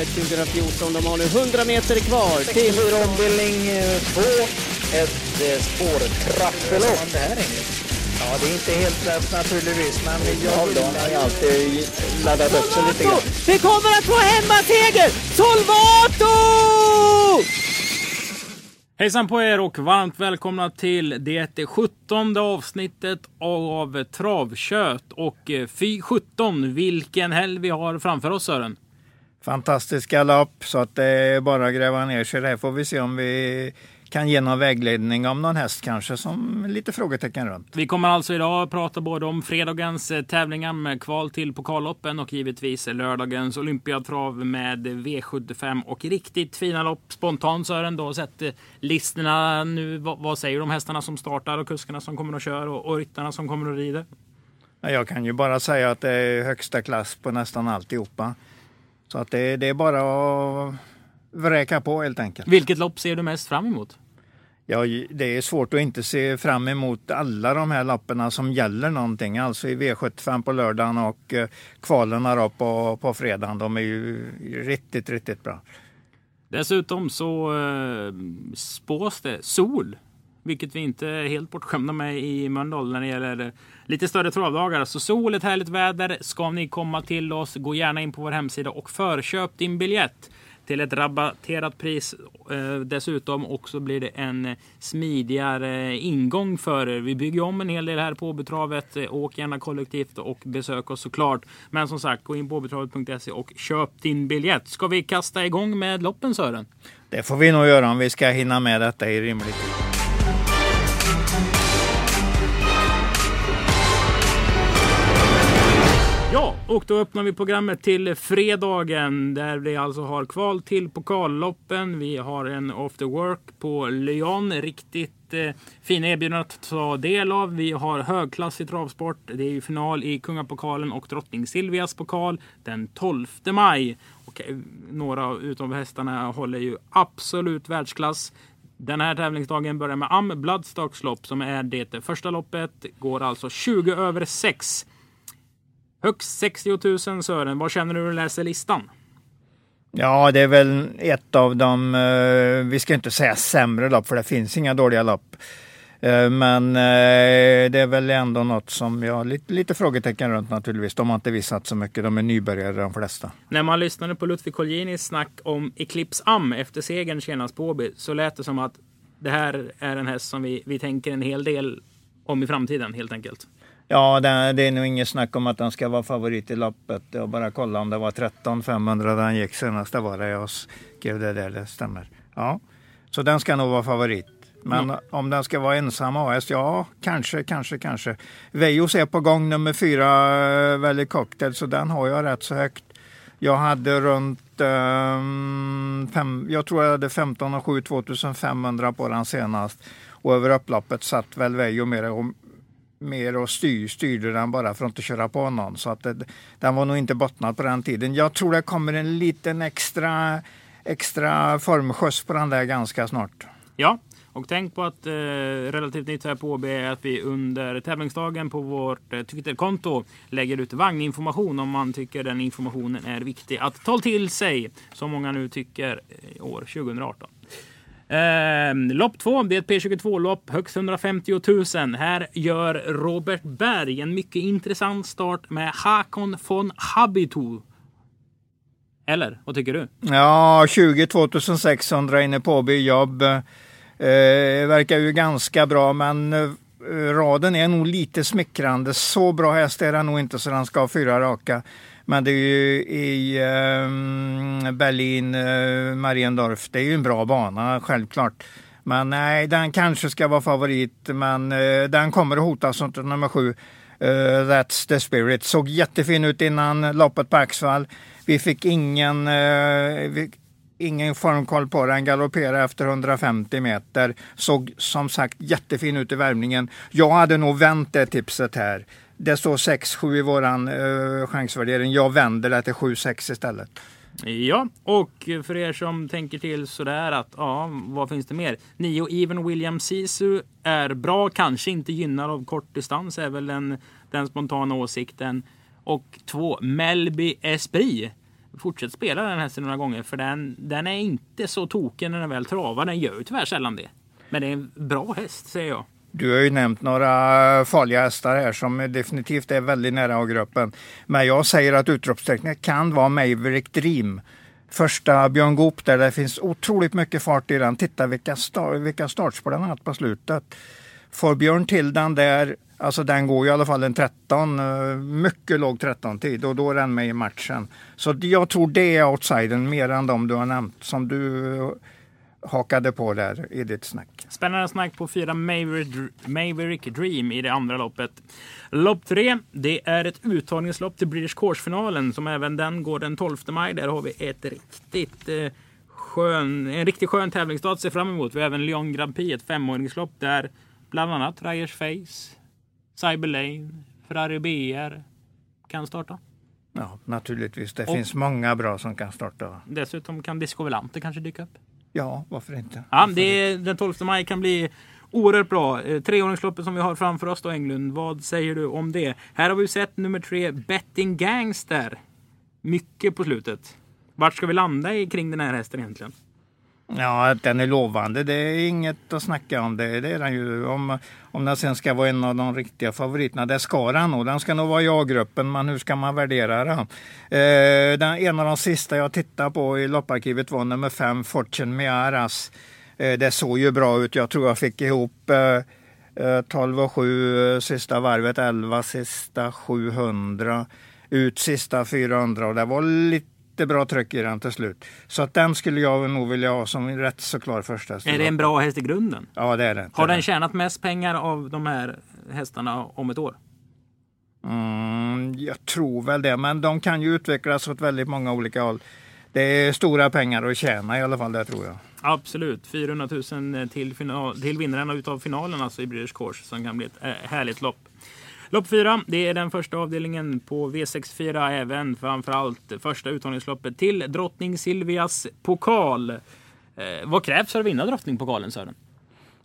Elitloppet 2014. De har nu 100 meter kvar till... 64 ombildning 2. Ett eh, spårtrappelopp. Ja, det är inte helt lätt naturligtvis, men jag har ju alltid laddat upp sig lite grann. Vi kommer att få hemmaseger! Solvato! Hejsan på er och varmt välkomna till det 17 avsnittet av Travkött. Och eh, fy 17 vilken helg vi har framför oss Sören. Fantastiska lopp så att det är bara att gräva ner sig. Där får vi se om vi kan ge någon vägledning om någon häst kanske som lite frågetecken runt. Vi kommer alltså idag prata både om fredagens eh, tävlingar med kval till pokalloppen och givetvis lördagens Olympiatrav med V75 och riktigt fina lopp. Spontant Sören, du har sett eh, listorna nu. Vad, vad säger du om hästarna som startar och kuskarna som kommer och kör och, och ryttarna som kommer och rider? Jag kan ju bara säga att det är högsta klass på nästan alltihopa. Så att det, det är bara att vräka på helt enkelt. Vilket lopp ser du mest fram emot? Ja, det är svårt att inte se fram emot alla de här lapparna som gäller någonting. Alltså i V75 på lördagen och eh, kvalen då på, på fredagen. De är ju riktigt, riktigt bra. Dessutom så eh, spås det sol, vilket vi inte är helt bortskämda med i Mölndal när det gäller lite större travdagar. Så sol, ett härligt väder. Ska ni komma till oss, gå gärna in på vår hemsida och förköp din biljett till ett rabatterat pris. Eh, dessutom också blir det en smidigare ingång för er. Vi bygger om en hel del här på Åbytravet. Eh, åk gärna kollektivt och besök oss såklart. Men som sagt, gå in på åbytravet.se och köp din biljett. Ska vi kasta igång med loppen Sören? Det får vi nog göra om vi ska hinna med detta i rimlig tid. Ja, och då öppnar vi programmet till fredagen där vi alltså har kval till pokalloppen. Vi har en after work på Lyon. Riktigt eh, fina erbjudanden att ta del av. Vi har högklassig travsport. Det är ju final i Kungapokalen och Drottning Silvias pokal den 12 maj. Och eh, några utav hästarna håller ju absolut världsklass. Den här tävlingsdagen börjar med Am Bloodstocks lopp som är det första loppet. Går alltså 20 över 6. Högst 60 000 Sören. Vad känner du när du läser listan? Ja, det är väl ett av de, eh, vi ska inte säga sämre lopp, för det finns inga dåliga lopp. Eh, men eh, det är väl ändå något som jag har lite, lite frågetecken runt naturligtvis. De har inte visat så mycket. De är nybörjare de flesta. När man lyssnade på Ludvig Colgjinis snack om Eclipse Am efter segern senast på Åby så lät det som att det här är en häst som vi, vi tänker en hel del om i framtiden helt enkelt. Ja, det, det är nog inget snack om att den ska vara favorit i loppet. Jag bara kolla om det var 13 500 den gick senast. Det var det jag skrev det där, det stämmer. Ja, så den ska nog vara favorit. Men mm. om den ska vara ensam AS, ja, kanske, kanske, kanske. Vejos är på gång nummer fyra, Valley Cocktail, så den har jag rätt så högt. Jag hade runt, um, fem, jag tror jag hade 15 och 7 2500 på den senast. Och över upploppet satt väl Vejo mer, mer och styr, styrde den bara för att inte köra på någon. Så att det, den var nog inte bottnad på den tiden. Jag tror det kommer en liten extra, extra formskjuts på den där ganska snart. Ja, och tänk på att eh, relativt nytt här på OB är att vi under tävlingsdagen på vårt eh, Twitterkonto lägger ut vagninformation om man tycker den informationen är viktig att ta till sig. Som många nu tycker eh, i eh, år 2018. Eh, lopp två, det är ett P22-lopp, högst 150 000. Här gör Robert Berg en mycket intressant start med Hakon von Habitu. Eller, vad tycker du? Ja, 22 600 inne på jobb. Eh, verkar ju ganska bra, men eh, raden är nog lite smickrande. Så bra häst är den nog inte så den ska ha fyra raka. Men det är ju i eh, Berlin, eh, Mariendorf, det är ju en bra bana självklart. Men nej, den kanske ska vara favorit, men eh, den kommer att hotas av nummer sju. Uh, That's the spirit. Såg jättefin ut innan loppet på Axvall. Vi fick ingen, uh, vi, ingen formkoll på den. Galopperade efter 150 meter. Såg som sagt jättefin ut i värmningen. Jag hade nog vänt det tipset här. Det står 6-7 i våran eh, chansvärdering. Jag vänder det till 7-6 istället. Ja, och för er som tänker till sådär att ja, vad finns det mer? 9. Even William Sisu är bra, kanske inte gynnad av kort distans är väl den, den spontana åsikten. Och 2. Melby Esprit fortsätt spela den hästen några gånger för den, den är inte så tokig när den väl travar. Den gör ju tyvärr sällan det. Men det är en bra häst säger jag. Du har ju nämnt några farliga hästar här som definitivt är väldigt nära gruppen. Men jag säger att utropstecknet kan vara Maverick Dream. Första Björn Goop där det finns otroligt mycket fart i den. Titta vilka, star vilka startspår den har haft på slutet. Får Björn till den där, alltså den går ju i alla fall en 13, eh, mycket låg 13-tid och då är den med i matchen. Så jag tror det är outsidern mer än de du har nämnt som du hakade på där i ditt snack. Spännande snack på fyra Maverick, Dream i det andra loppet. Lopp tre, det är ett uttagningslopp till British Course-finalen som även den går den 12 maj. Där har vi ett riktigt eh, skön, en riktigt skön tävlingsdag att se fram emot. Vi har även Lyon Grand Prix, ett femåringslopp där bland annat Ryers Face, Cyber Lane, Ferrari BR kan starta. Ja, naturligtvis. Det Och finns många bra som kan starta. Dessutom kan Disco Volante kanske dyka upp. Ja, varför inte? Ja, det är, den 12 maj kan bli oerhört bra. Eh, treåringsloppet som vi har framför oss då Englund. Vad säger du om det? Här har vi sett nummer tre, Betting Gangster. Mycket på slutet. Vart ska vi landa i kring den här hästen egentligen? Ja, att den är lovande, det är inget att snacka om. Det, det är den ju. Om, om den sen ska vara en av de riktiga favoriterna, det ska den nog. Den ska nog vara i A-gruppen, men hur ska man värdera den? Eh, den? En av de sista jag tittade på i lopparkivet var nummer fem, Fortune Miaras. Eh, det såg ju bra ut. Jag tror jag fick ihop eh, eh 12 och 7 eh, sista varvet, 11 sista 700 ut sista 400 och det var lite jättebra tryck i den till slut. Så att den skulle jag nog vilja ha som rätt så klar första häst. Är det en bra häst i grunden? Ja, det är det. Har den tjänat mest pengar av de här hästarna om ett år? Mm, jag tror väl det, men de kan ju utvecklas åt väldigt många olika håll. Det är stora pengar att tjäna i alla fall, det tror jag. Absolut. 400 000 till, final, till vinnarna utav finalen alltså i British Course som kan bli ett äh, härligt lopp. Lopp 4, det är den första avdelningen på V64 även framförallt första uttagningsloppet till drottning Silvias pokal. Eh, vad krävs för att vinna drottningpokalen Sören?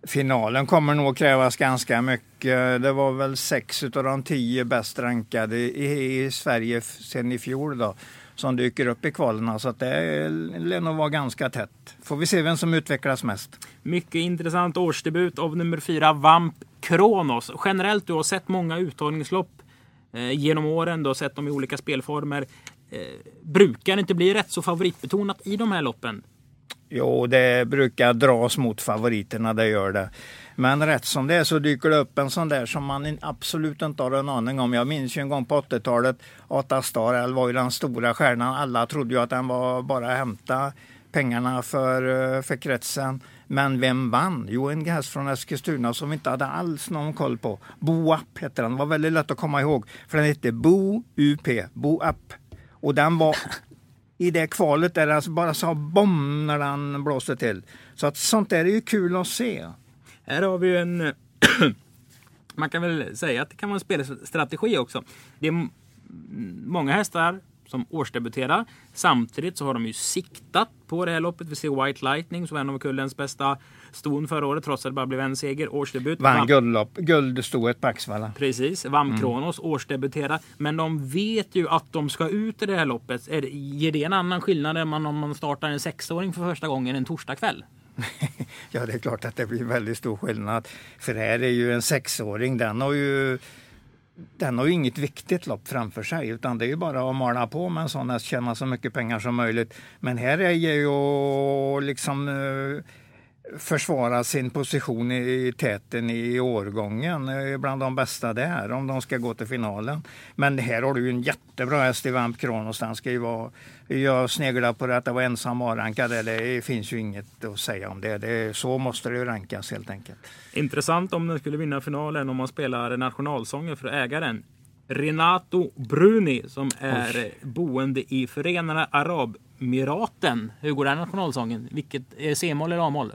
Finalen kommer nog krävas ganska mycket. Det var väl sex av de tio bäst rankade i, i Sverige sen i fjol då, som dyker upp i kvalen. Så att det lär nog vara ganska tätt. Får vi se vem som utvecklas mest. Mycket intressant årsdebut av nummer fyra, Vamp Kronos. Generellt, du har sett många uttagningslopp eh, genom åren. Du har sett dem i olika spelformer. Eh, brukar det inte bli rätt så favoritbetonat i de här loppen? Jo, det brukar dras mot favoriterna, det gör det. Men rätt som det är så dyker det upp en sån där som man absolut inte har en aning om. Jag minns ju en gång på 80-talet, Ata Star var ju den stora stjärnan. Alla trodde ju att den var bara att hämta pengarna för, eh, för kretsen. Men vem vann? Jo, en häst från Eskilstuna som vi inte hade alls någon koll på. Boap hette den. Det var väldigt lätt att komma ihåg. För den hette Bo UP, Boap. Och den var i det kvalet där det alltså bara sa bom när den blåste till. Så att sånt där är ju kul att se. Här har vi en... Man kan väl säga att det kan vara en spelstrategi också. Det är många hästar som årsdebuterar. Samtidigt så har de ju siktat på det här loppet. Vi ser White Lightning som en av kullens bästa ston förra året trots att det bara blev en seger. Årsdebut. Vann guldlopp, guldstoet på Axvalla. Precis. Vam mm. Kronos årsdebuterar. Men de vet ju att de ska ut i det här loppet. Är det, ger det en annan skillnad än om man startar en sexåring för första gången en torsdagkväll? ja, det är klart att det blir väldigt stor skillnad. För det här är ju en sexåring. Den har ju den har ju inget viktigt lopp framför sig utan det är ju bara att mala på med en sån häst, tjäna så mycket pengar som möjligt. Men här är ju liksom eh, försvara sin position i täten i årgången, bland de bästa där om de ska gå till finalen. Men här har du ju en jättebra häst i Vamp Kronos. Den ska ju vara, jag sneglar på det att det var ensam A-rankad. Det finns ju inget att säga om det. det. Så måste det ju rankas helt enkelt. Intressant om den skulle vinna finalen om man spelar nationalsången för ägaren. Renato Bruni som är Oj. boende i Förenade Arabemiraten. Hur går den nationalsången? Vilket, är det C-moll eller A-moll?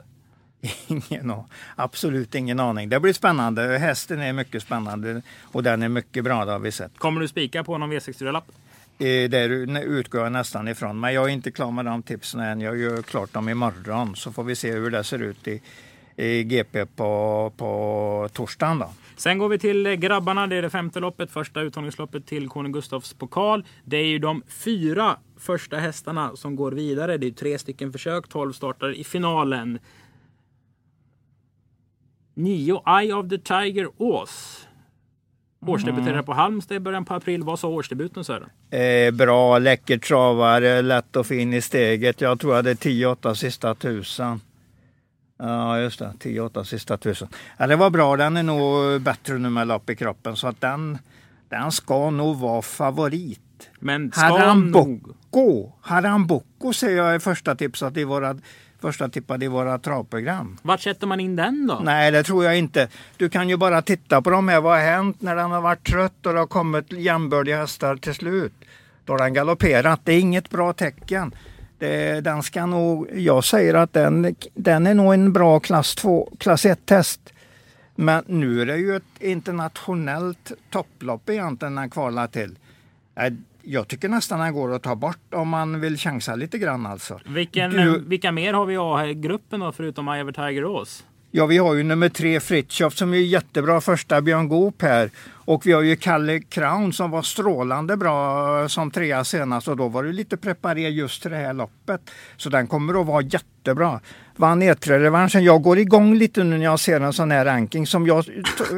Ingen, absolut ingen aning. Det blir spännande. Hästen är mycket spännande och den är mycket bra, det har vi sett. Kommer du spika på någon V64-lapp? Eh, det utgår jag nästan ifrån. Men jag är inte klar med de tipsen än. Jag gör klart dem imorgon så får vi se hur det ser ut i, i GP på, på torsdagen. Då. Sen går vi till grabbarna. Det är det femte loppet, första uttagningsloppet till Konung Gustavs pokal. Det är ju de fyra första hästarna som går vidare. Det är tre stycken försök, 12 startar i finalen. Nio Eye of the Tiger Ås. Årsdebuterade mm. på Halmstad i början på april. Vad sa årsdebuten Sören? Eh, bra, läcker travare, lätt och fin i steget. Jag tror jag hade 10-8 sista tusen. Ja just det, 10-8 sista tusen. Ja, det var bra, den är nog bättre nu med lopp i kroppen så att den, den ska nog vara favorit. Men ska Haramboko, nog... Haramboko ser jag är första tipsat i våra första tippade i våra travprogram. Vart sätter man in den då? Nej, det tror jag inte. Du kan ju bara titta på de här. Vad har hänt när den har varit trött och det har kommit jämbördiga hästar till slut? Då har den galopperat. Det är inget bra tecken. Det, den ska nog, jag säger att den, den är nog en bra klass 2, klass 1-test. Men nu är det ju ett internationellt topplopp egentligen den kvalar till. Jag tycker nästan den går att ta bort om man vill chansa lite grann alltså. Vilken, du, vilka mer har vi i gruppen då förutom Iver Tiger Rose? Ja, vi har ju nummer tre Fritiof som är jättebra första Björn Goop här. Och vi har ju Kalle Crown som var strålande bra som trea senast och då var det lite preparerad just till det här loppet. Så den kommer att vara jättebra. Vann E3-revanschen. Jag går igång lite nu när jag ser en sån här ranking som jag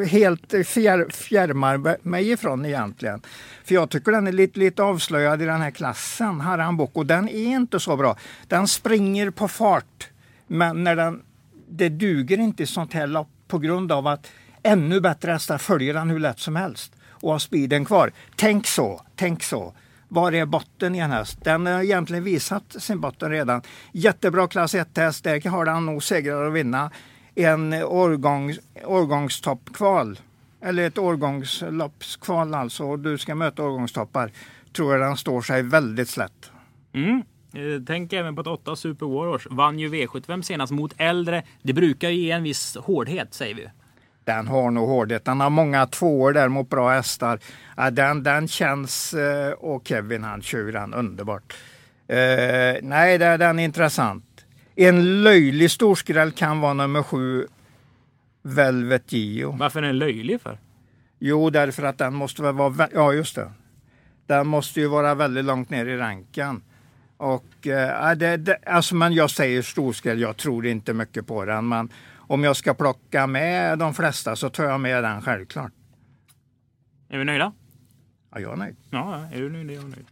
helt fjär, fjärmar mig ifrån egentligen. För jag tycker den är lite, lite avslöjad i den här klassen, Harambok, och den är inte så bra. Den springer på fart, men när den, det duger inte i sånt här lopp på grund av att ännu bättre hästar följer den hur lätt som helst och har speeden kvar. Tänk så, tänk så. Var är botten i en häst? Den har egentligen visat sin botten redan. Jättebra klass 1-häst, där har den nog segrar att vinna. En årgång, årgångstoppkval, eller ett årgångsloppskval alltså, och du ska möta årgångstoppar. Tror jag den står sig väldigt slätt. Mm. Eh, tänk även på att 8 Super Warriors vann ju V75 senast mot äldre. Det brukar ju ge en viss hårdhet säger vi. Den har nog hårdhet. Den har många tvåor där mot bra hästar. Den, den känns, eh, och Kevin han kör den underbart. Uh, nej, den är intressant. En löjlig storskräll kan vara nummer sju, Velvet Gio. Varför är den löjlig för? Jo, därför att den måste väl vara, ja just det. Den måste ju vara väldigt långt ner i ranken. Och, uh, det, det, alltså, men jag säger storskräll, jag tror inte mycket på den. Men om jag ska plocka med de flesta så tar jag med den självklart. Är vi nöjda? Ja, jag är nöjd. Ja, är du nöjd är jag nöjd.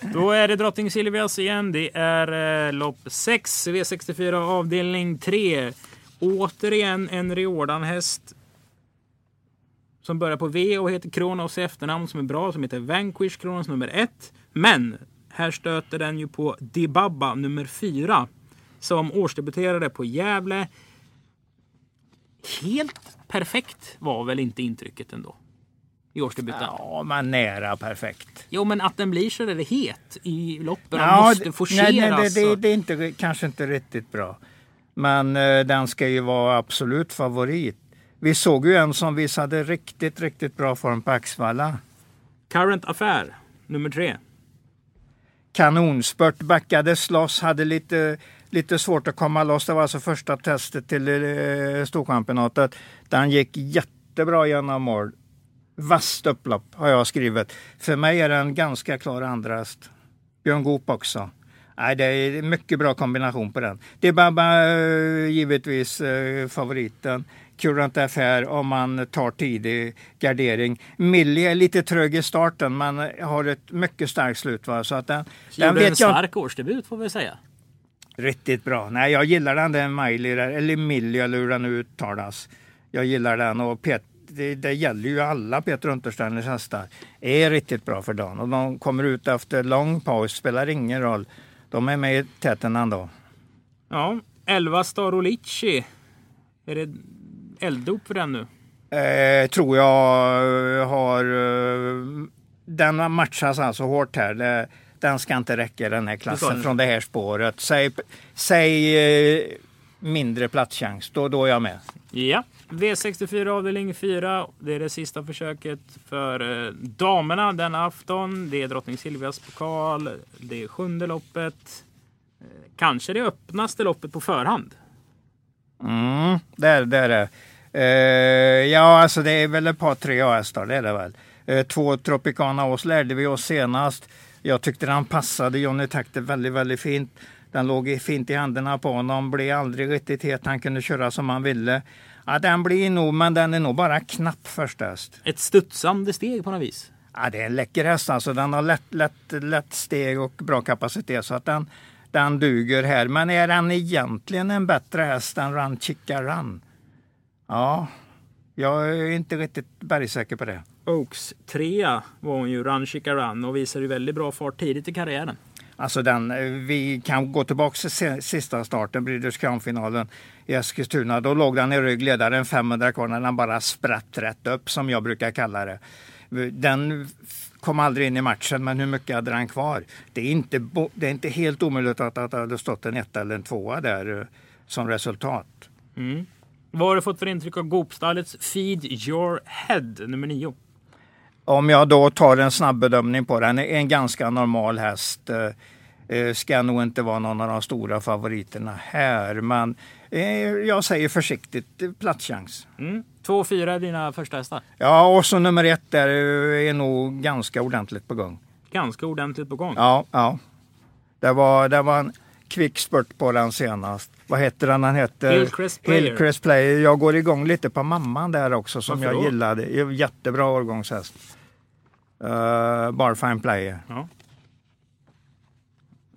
Då är det drottning Silvias igen. Det är eh, lopp 6, V64 avdelning 3. Återigen en Riordan-häst som börjar på V och heter Kronos i efternamn som är bra, som heter Vanquish Kronos nummer 1. Men här stöter den ju på Dibaba nummer 4 som årsdebuterade på Gävle helt perfekt var väl inte intrycket ändå? I årsdebuten. Ja, men nära perfekt. Jo, men att den blir så där het i loppen ja, måste forceras. Nej, nej det, det, det, är inte, kanske inte riktigt bra. Men uh, den ska ju vara absolut favorit. Vi såg ju en som visade riktigt, riktigt bra form på Axvalla. Current Affair, nummer tre. Kanonspurt, backades loss, hade lite lite svårt att komma loss. Det var alltså första testet till eh, Storchampionatet. Den gick jättebra genom mål. Vasst upplopp har jag skrivit. För mig är det en ganska klar andra häst. Björn Goop också. Nej, det är mycket bra kombination på den. Det är bara eh, givetvis eh, favoriten. Current Affair om man tar tidig gardering. Millie är lite trög i starten men har ett mycket starkt slut. Va? Så att den, den vet en stark jag... årsdebut får vi säga. Riktigt bra. Nej, jag gillar den där Miley, eller Millie eller hur den nu uttalas. Jag gillar den och Pet, det, det gäller ju alla Peter Untersteiners hästar. är riktigt bra för dagen och de kommer ut efter lång paus, spelar ingen roll. De är med i täten ändå. Ja, 11 Starolici. Är det elddop för den nu? Eh, tror jag har... Eh, den matchas alltså hårt här. Det, den ska inte räcka i den här klassen från det här spåret. Säg, säg eh, mindre platschans, då, då är jag med. Ja, V64 avdelning 4. Det är det sista försöket för eh, damerna denna afton. Det är drottning Silvias pokal. Det är sjunde loppet. Eh, kanske det öppnaste loppet på förhand. Mm, det är det. Är. Uh, ja, alltså det är väl ett par tre A-hästar, det är det väl. Uh, två Tropicana Ås lärde vi oss senast. Jag tyckte den passade Johnny Takter väldigt, väldigt fint. Den låg fint i händerna på honom, blev aldrig riktigt het. Han kunde köra som han ville. Ja, den blir nog, men den är nog bara knapp första häst. Ett studsande steg på något vis. Ja, det är en läcker häst alltså. Den har lätt, lätt, lätt steg och bra kapacitet så att den, den duger här. Men är den egentligen en bättre häst än Run Chica Run? Ja, jag är inte riktigt bergsäker på det. Oaks trea var hon ju, Run Chica Run, och visade ju väldigt bra fart tidigt i karriären. Alltså den, vi kan gå tillbaka till sista starten, Breeders Crown-finalen i Eskilstuna. Då låg den i ryggledaren 500 kvar när den bara spratt rätt upp som jag brukar kalla det. Den kom aldrig in i matchen, men hur mycket hade den kvar? Det är inte, det är inte helt omöjligt att, att det hade stått en etta eller en tvåa där eh, som resultat. Mm. Vad har du fått för intryck av Gopstallets Feed Your Head nummer nio? Om jag då tar en snabb bedömning på den, en ganska normal häst. Eh, eh, ska nog inte vara någon av de stora favoriterna här, men jag säger försiktigt platschans. Mm. Två och fyra är dina första hästar? Ja, och så nummer ett där är nog ganska ordentligt på gång. Ganska ordentligt på gång? Ja, ja. Det var, det var en kvick spurt på den senast. Vad heter den? Den heter Hillcrest Player. Hillcrest Player. Jag går igång lite på mamman där också som Varför jag då? gillade. Jättebra årgångshäst. Uh, Barfine Player. Ja.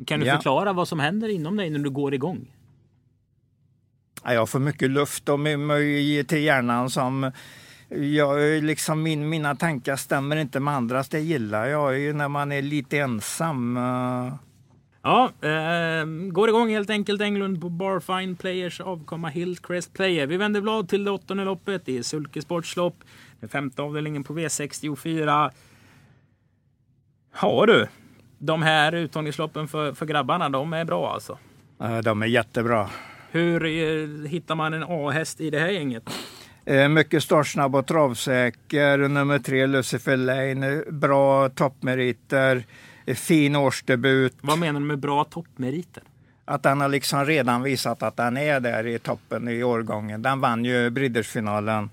Kan du Ja. förklara vad som händer inom dig när du går igång? Ja, jag får mycket luft och my- till hjärnan som jag, liksom min, mina tankar stämmer inte med andras. Det gillar jag ju när man är lite ensam. eh. Ja, eh, går igång helt enkelt Englund på Barfine Players avkomma Hillcrest Player. Vi vänder blad till det åttonde loppet. Är Sulke Sportslopp. Den femte avdelningen på V64. Ja du, de här uttagningsloppen för, för grabbarna, de är bra alltså. De är jättebra. Hur hittar man en A-häst i det här gänget? Eh, Mycket startsnabb och travsäker. Nummer tre Lucifer Lane. Bra toppmeriter. eh, Fin årsdebut. Vad menar du med bra toppmeriter? Att den har liksom redan visat att den är där i toppen i årgången. Den vann ju Breeders-finalen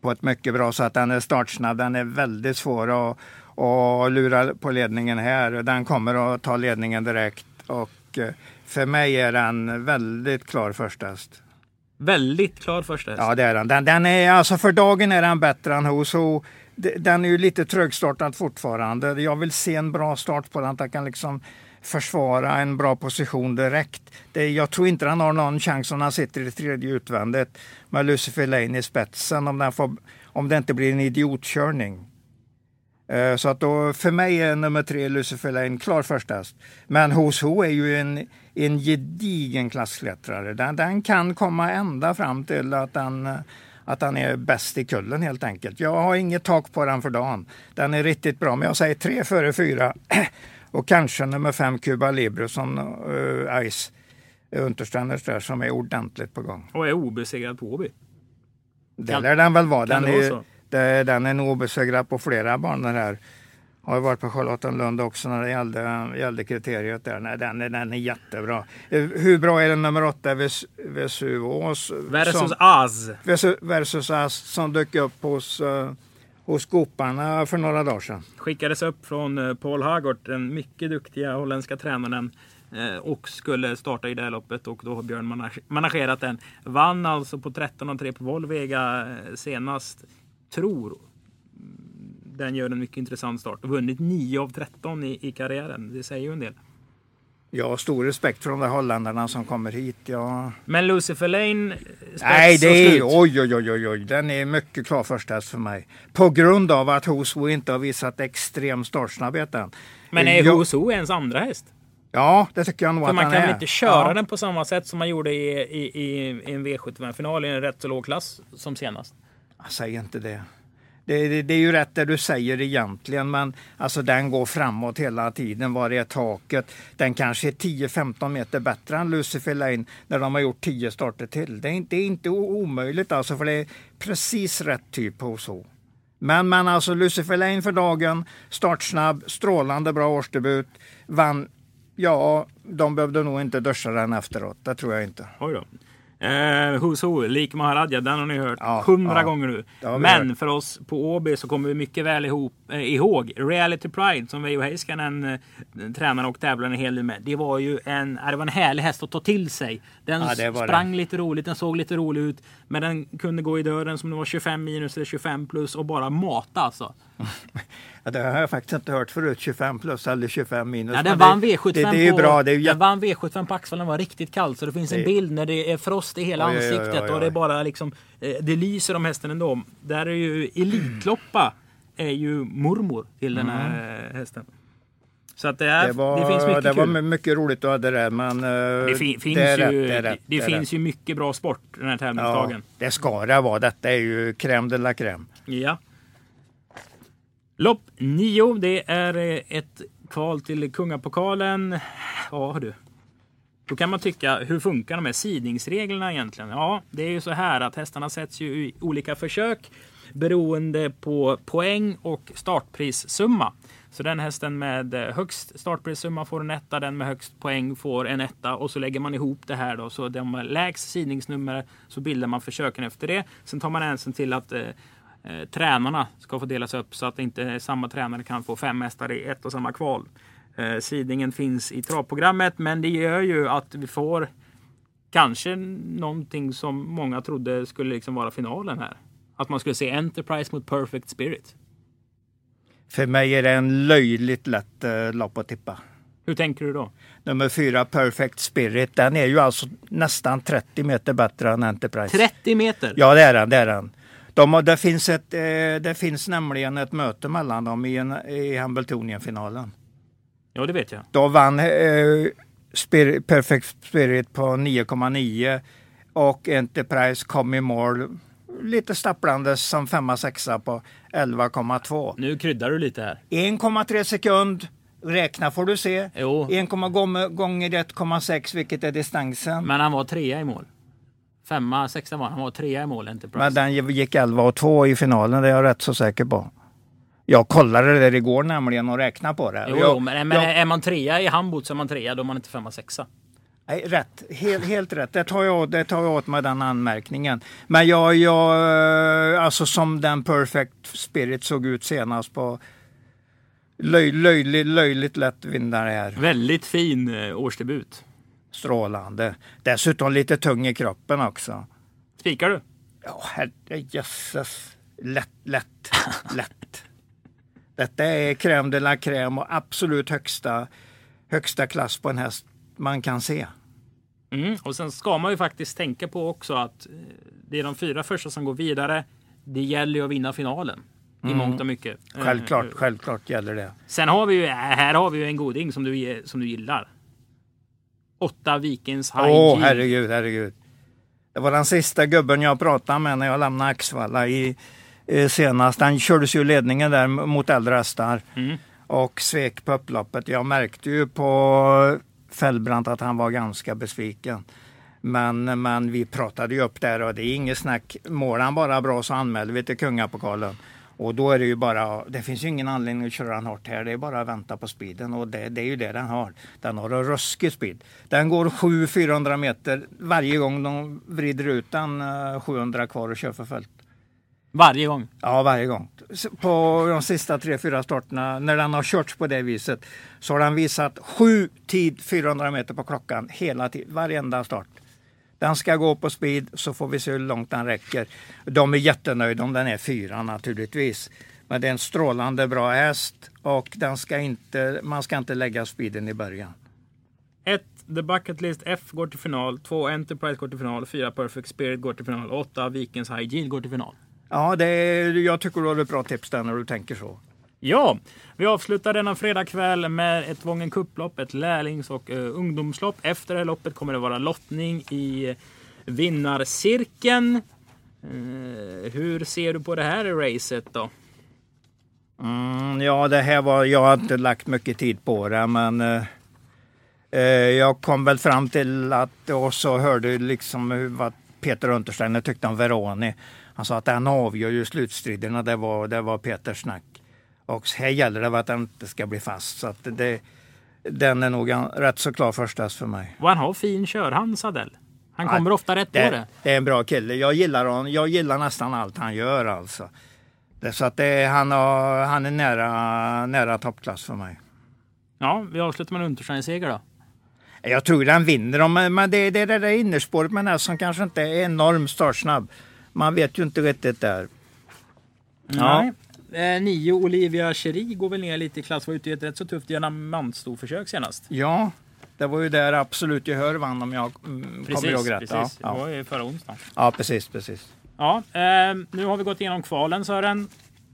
på ett mycket bra sätt. Den är startsnabb. Den är väldigt svår att, att lura på ledningen här. Den kommer att ta ledningen direkt. Och eh, för mig är den väldigt klar första häst. Väldigt klar första häst. Ja, det är den. den. Den är, alltså för dagen är den bättre än Hoso. Den är ju lite trögstartad fortfarande. Jag vill se en bra start på den. Att den kan liksom försvara en bra position direkt. Det, jag tror inte den har någon chans om han sitter i tredje utvändigt med Lucifer Lane i spetsen om, den får, om det inte blir en idiotkörning. Eh, Så att då, för mig är nummer tre Lucifer Lane klar första häst. Men Hos Ho är ju en, en gedigen klassklättrare. Den, den kan komma ända fram till att den, att den är bäst i kullen helt enkelt. Jag har inget tak på den för dagen. Den är riktigt bra, men jag säger tre före fyra. Och kanske nummer fem Cuba Libre som uh, Ice Untersteiners där som är ordentligt på gång. Och är obesegrad på Åby. Det lär den väl vara. Den är, det, den är nog obesegrad på flera banor här. Har ju varit på Charlottenlund också när det gällde, gällde kriteriet där. Nej, den, är- den är jättebra. Eh, Hur bra är den nummer åtta, Ves- Vesuvås? Versus som, Az. Vesu- versus Ast som dök upp hos, uh, hos Skoparna för några dagar sedan. skickades upp från eh, Paul Hagort, den mycket duktiga holländska tränaren. eh, Och skulle starta i det här loppet och då har Björn manage- managerat den. Vann alltså på 13,3 på Volvega eh, senast. Tror den gör en mycket intressant start. Vunnit 9 av 13 i, i karriären. Det säger ju en del. Har stor respekt för de där holländarna som kommer hit. Jag... Men Lucifer Lane, eh, Nej, det och är, oj, oj, oj, oj, oj, den är mycket klar första häst för mig. På grund av att Hosbo inte har visat extrem startsnabbhet än. Men är Jag- Hoso ens andra häst? Ja, det tycker jag nog För att man han kan är. väl inte köra ja. den på samma sätt som man gjorde i, i, i, i en V75-final i en rätt så låg klass som senast. Säg inte det. Det, det. det är ju rätt det du säger egentligen, men alltså den går framåt hela tiden. Var är taket? Den kanske är 10-15 meter bättre än Lucifer Lane när de har gjort 10 starter till. Det är inte, det är inte omöjligt alltså, för det är precis rätt typ på så. Men, men alltså Lucifer Lane för dagen, startsnabb, strålande bra årsdebut, vann. Ja, de behövde nog inte duscha den efteråt, det tror jag inte. Oj då. Uh, Who's Who, Lik Maharadja, den har ni hört Ja, hundra ja. gånger nu. Det Men hört. för oss på Åby så kommer vi mycket väl ihop, eh, ihåg Reality Pride som Veijo Heiskanen eh, tränade och tävlade en hel del med. Det var ju en, det var en härlig häst att ta till sig. Den Ja, det sprang lite roligt, den såg lite rolig ut. Men den kunde gå i dörren som det var 25 minus eller 25 plus och bara mata alltså. Ja, det har jag faktiskt inte hört förut, 25 plus eller 25 minus. Ja, den det- vann V75 det, det är ju på, bra. Det är ju den jätte... vann V75 på Axvallen, var riktigt kallt. Så det finns en Det- bild när det är frost i hela Oj, oj, oj, ansiktet oj, och det är bara liksom, eh, det lyser om hästen ändå. Där är ju Elitloppa är ju mormor till den här eh, hästen. Så att det, är, Det var, det finns mycket det var kul. mycket roligt du hade det, men eh, Det, fi, finns det ju, rätt, det rätt, det finns rätt. ju mycket bra sport den här Ja, tävlingsdagen. det ska det vara. Detta är ju crème de la crème. Ja. Lopp 9, det är ett kval till Kungapokalen. Ja du. Då kan man tycka, hur funkar de här sidningsreglerna egentligen? Ja, det är ju så här att hästarna sätts ju i olika försök beroende på poäng och startprissumma. Så den hästen med eh, högst startprissumma får en etta, den med högst poäng får en etta och så lägger man ihop det här då. Så de med lägst sidningsnummer så bildar man försöken efter det. Sen tar man hänsyn till att eh, eh tränarna ska få delas upp så att inte samma tränare kan få fem hästar i ett och samma kval. Eh, sidningen finns i travprogrammet men det gör ju att vi får kanske någonting som många trodde skulle liksom vara finalen här. Att man skulle se Enterprise mot Perfect Spirit. För mig är det en löjligt lätt eh, lopp att tippa. Hur tänker du då? Nummer fyra, Perfect Spirit, den är ju alltså nästan 30 meter bättre än Enterprise. 30 meter! Ja, det är den. Det, är den. De, har- det, finns ett, eh, det finns nämligen ett möte mellan dem i, en, i Hambletonian-finalen. Ja, det vet jag. Då vann eh, Spirit, Perfect Spirit på 9,9 och Enterprise kom i mål lite stapplandes som femma, sexa på 11,2. Nu kryddar du lite här. 1,3 sekund. Räkna får du se. Jo. 1, gånger gånger 1,6 vilket är distansen. Men han var trea i mål. Femma, sexa var han. Han var trea i mål, Enterprise. Men den gick 11 och 2 i finalen, det är jag rätt så säker på. Jag kollade det där igår nämligen och räknade på det. Jo, jag, men, men jag, är man trea i handbot så är man trea, då är man inte femma, sexa. nej, rätt, helt, helt rätt. Det tar, jag, det tar jag åt med den anmärkningen. Men jag, jag, eh, alltså som den Perfect Spirit såg ut senast på löj, löjligt, löjligt lätt vinnare här. Väldigt fin eh, årsdebut. Strålande. Dessutom lite tung i kroppen också. Spikar du? Ja, herrejösses. Lätt, lätt, lätt. Detta är crème de la crème och absolut högsta, högsta klass på en häst man kan se. Mm. Och sen ska man ju faktiskt tänka på också att eh, det är de fyra första som går vidare. Det gäller ju att vinna finalen. I mångt och mycket. Eh, Självklart, eh, självklart gäller det. Sen har vi ju, här har vi ju en goding som du, som du gillar. Åtta Vikings High Åh, G. herregud, herregud. Det var den sista gubben jag pratade med när jag lämnade Axvalla i, senast. Den kördes ju ledningen där mot äldre hästar Mm. och svek på upploppet. Jag märkte ju på Fällbrant att han var ganska besviken. Men, men vi pratade ju upp där och det är inget snack. Mår han bara bra så anmäler vi till Kungapokalen. Och då är det ju bara, det finns ju ingen anledning att köra den hårt här. Det är bara att vänta på speeden och det, det är ju det den har. Den har en ruskig speed. Den går 700-400 meter varje gång de vrider ut den eh, 700 kvar och kör för fullt. Varje gång. Ja, varje gång. På de sista tre, fyra starterna, när den har körts på det viset, så har den visat sju tid 400 meter på klockan hela tiden, varenda start. Den ska gå på speed så får vi se hur långt den räcker. De är jättenöjda om den är fyra naturligtvis. Men det är en strålande bra häst och den ska inte, man ska inte lägga speeden i början. 1. The Bucket List F går till final. 2. Enterprise går till final. 4. Perfect Spirit går till final. 8. Vikings High Yield går till final. Ja, det jag tycker du har ett bra tips där när du tänker så. Ja, vi avslutar denna fredagkväll med ett Vången Cup-lopp, ett lärlings och uh, ungdomslopp. Efter det här loppet kommer det vara lottning i vinnarcirkeln. Eh, hur ser du på det här racet då? Mm, ja, det här var, jag har inte lagt mycket tid på det, men eh, eh, jag kom väl fram till att, och så hörde liksom vad Peter Untersteiner tyckte om Veroni. Han sa att den avgör ju slutstriderna, det var, det var Peters snack. Och här gäller det att den inte ska bli fast, så att det, den är nog rätt så klar första häst för mig. Och han har fin körhand, Sadell. Han kommer ofta rätt det, på det. Det är en bra kille. Jag gillar honom. Jag gillar nästan allt han gör alltså. Det, så att det, han, har, han är nära, nära toppklass för mig. Ja, vi avslutar med en Untersteiner-seger då. Jag tror den vinner, men men det, det är det där innerspåret med den som kanske inte är enormt startsnabb. Man vet ju inte riktigt där. Ja. Nej. Eh, nio Olivia Cherie går väl ner lite i klass. Var ute i ett rätt så tufft diamantstorförsök senast. Ja, det var ju där Absolut Gehör vann om jag mm, kommer ihåg rätt. precis. Ja, Det var ja. ju förra onsdagen. ja, precis, precis. Ja, eh, nu har vi gått igenom kvalen Sören.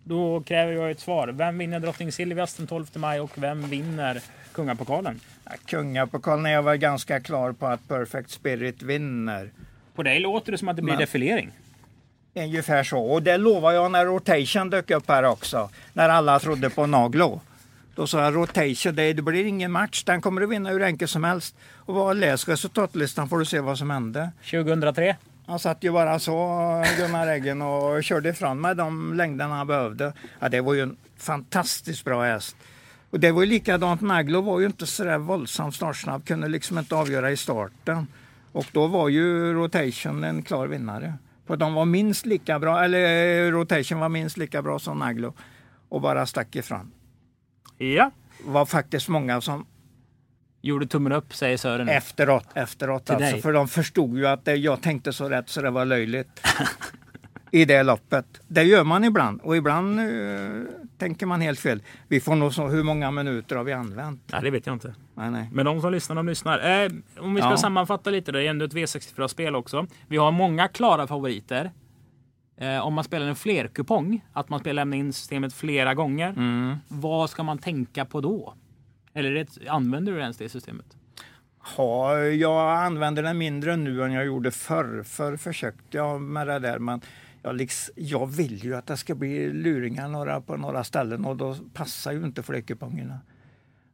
Då kräver jag ett svar. Vem vinner Drottning Silvias den 12 maj och vem vinner Kungapokalen? Ja, Kungapokalen är jag väl ganska klar på att Perfect Spirit vinner. På dig låter det som att det blir Men- defilering. Ungefär så. Och det lovar jag när Rotation dök upp här också. När alla trodde på Naglo. Då sa jag Rotation, det, blir ingen match. Den kommer att vinna hur enkelt som helst. Och läs resultatlistan får du se vad som hände. 2003. Han satt ju bara så, Gunnar Eggen, och körde ifrån med de längderna han behövde. Ja, det var ju en fantastiskt bra häst. Och det var ju likadant, Naglo var ju inte sådär våldsamt startsnabb, kunde liksom inte avgöra i starten. Och då var ju Rotation en klar vinnare. För de var minst lika bra, eller eh, Rotation var minst lika bra som Naglo. Och bara stack ifrån. Ja. Det var faktiskt många som Gjorde tummen upp säger Sören. efteråt, efteråt Till alltså, dig. för de förstod ju att det, jag tänkte så rätt så det var löjligt. I det loppet. Det gör man ibland och ibland eh, tänker man helt fel. Vi får nog så, hur många minuter har vi använt? Nej, det vet jag inte. Nej, nej. Men de som lyssnar, de lyssnar. Eh, om vi ska Ja. sammanfatta lite, då, det är ändå ett V64-spel också. Vi har många klara favoriter. Eh, om man spelar en flerkupong, att man spelar in systemet flera gånger. Mm. Vad ska man tänka på då? Eller det, använder du ens det systemet? Ja, jag använder den mindre nu än jag gjorde förr. Förr försökte jag med det där men jag, liksom, jag vill ju att det ska bli luringar några, på några ställen och då passar ju inte flerkupongerna.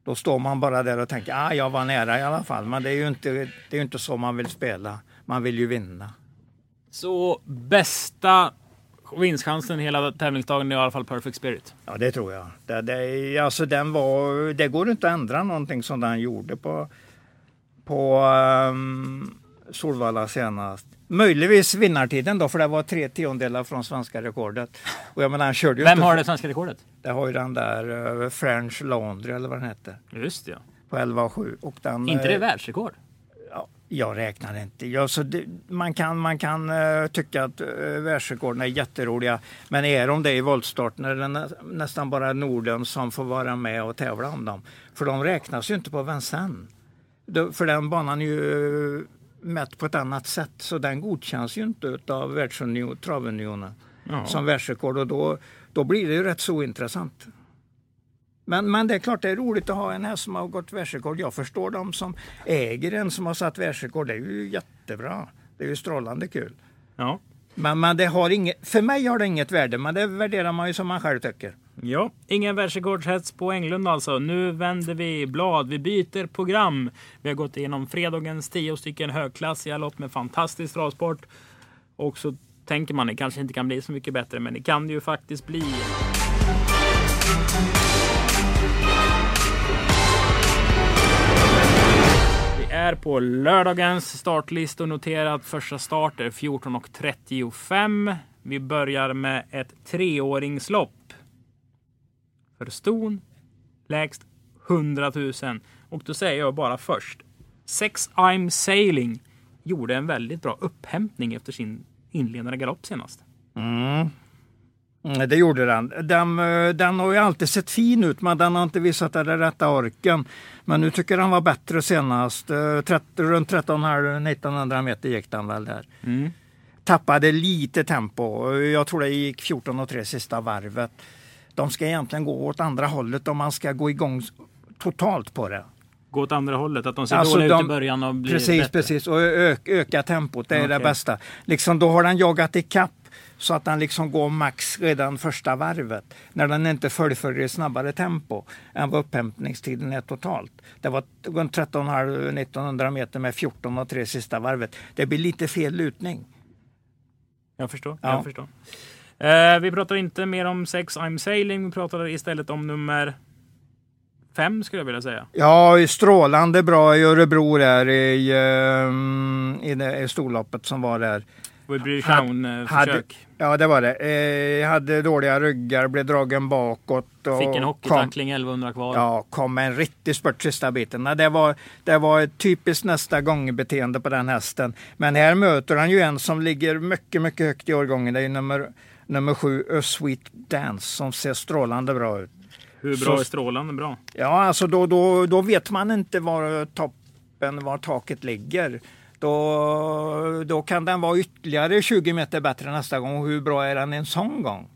Då står man bara där och tänker ah, jag var nära i alla fall. Men det är ju inte, det är inte så man vill spela. Man vill ju vinna. Så bästa vinstchansen hela tävlingsdagen är i alla fall Perfect Spirit. Ja, det tror jag. Det, det, alltså, den var, det går inte att ändra någonting som den gjorde på, på um, Solvalla senast. Möjligtvis vinnartiden då, för det var tre tiondelar från svenska rekordet. Och jag menar, han körde ju Vem inte, har det svenska rekordet? Det har ju den där uh, French Laundry eller vad den heter. Just det, ja. På 11,7. Och den, Inte det eh, världsrekord? Ja, jag räknar inte. Ja, så det, man kan, man kan eh, tycka att uh, världsrekorden är jätteroliga. Men är de det i voltstart när det nä, nästan bara är Norden som får vara med och tävla om dem? För de räknas ju inte på Vincennes. För den banan är ju mätt på ett annat sätt. Så den godkänns ju inte av världsunion, Ja. som världsrekord. Och då, då blir det ju rätt så intressant. Men, men det är klart det är roligt att ha en häst som har gått världsrekord. Jag förstår de som äger en som har satt världsrekord. Det är ju jättebra. Det är ju strålande kul. Ja. Men, men det har inget, för mig har det inget värde, men det värderar man ju som man själv tycker. Ja, ingen världsrekordshets på Englund alltså. Nu vänder vi blad. Vi byter program. Vi har gått igenom fredagens tio stycken högklassiga lopp med fantastisk travsport. Och så tänker man det kanske inte kan bli så mycket bättre, men det kan det ju faktiskt bli. Vi är på lördagens startlistor och noterat första start är 14.35. Vi börjar med ett treåringslopp. För ston lägst 100 000. Och då säger jag bara först. Sex I'm Sailing gjorde en väldigt bra upphämtning efter sin inledande galopp senast. Mm, Det gjorde den. den. eh, Den har ju alltid sett fin ut, men den har inte visat den rätta orken. Men nu tycker jag den var bättre senast. Eh, 30, runt 13,5-1900 meter gick den väl där. Tappade lite tempo. Jag tror det gick 14 och 3 sista varvet. De ska egentligen gå åt andra hållet om man ska gå igång totalt på det. Gå åt andra hållet, att de ser Alltså, dåliga ut i början och blir Precis, bättre. precis. Och ö- öka tempot, det är det Okej. bästa. Liksom, då har den jagat i kapp så att den liksom går max redan första varvet. När den inte fullföljer i snabbare tempo än vad upphämtningstiden är totalt. Det var runt 13,5-1900 meter med 14 och 3 sista varvet. Det blir lite fel lutning. Jag förstår. Ja. Jag förstår. Eh, vi pratar inte mer om sex I'm Sailing. Vi pratar istället om nummer fem skulle jag vilja säga. Ja, strålande bra i Örebro där i, ehm, i, det, i storloppet som var där. Och British Hade- Crown-försök. Ja, det var det. Eh, hade dåliga ryggar, blev dragen bakåt. Och Fick en kom, hockeytackling 1100 kvar. Ja, kom med en riktig spurt sista biten. Nej, Det var, det var ett typiskt nästa gång-beteende på den hästen. Men här möter han ju en som ligger mycket, mycket högt i årgången. Det är nummer, nummer sju, A Sweet Dance, som ser strålande bra ut. Hur bra Så- är strålande bra? Ja, alltså då, då, då vet man inte var toppen, var taket ligger. Då, då kan den vara ytterligare 20 meter bättre nästa gång. Och hur bra är den en sån gång?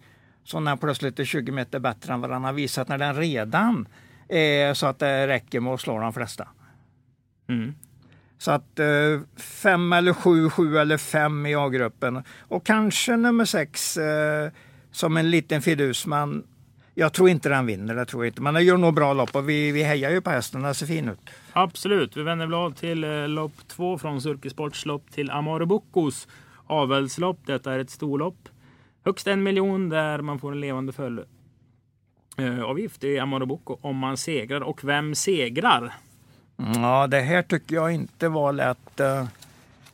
Så när plötsligt är 20 meter bättre än vad den har visat när den redan är så att det räcker med att slå de flesta. Mm. Så att eh, fem eller sju, sju eller fem i A-gruppen. Och kanske nummer sex eh, som en liten fidus. Men jag tror inte den vinner, det tror jag inte. Men den gör nog bra lopp och vi, vi hejar ju på hästen, den ser fin ut. Absolut. Vi vänder blad till eh, lopp två från Sulkesports lopp till Amaro Buccos avelslopp. Detta är ett storlopp. Högst en miljon där man får en levande följd eh, avgift i Amaro Bucco om man segrar. Och vem segrar? Ja, det här tycker jag inte var lätt. eh,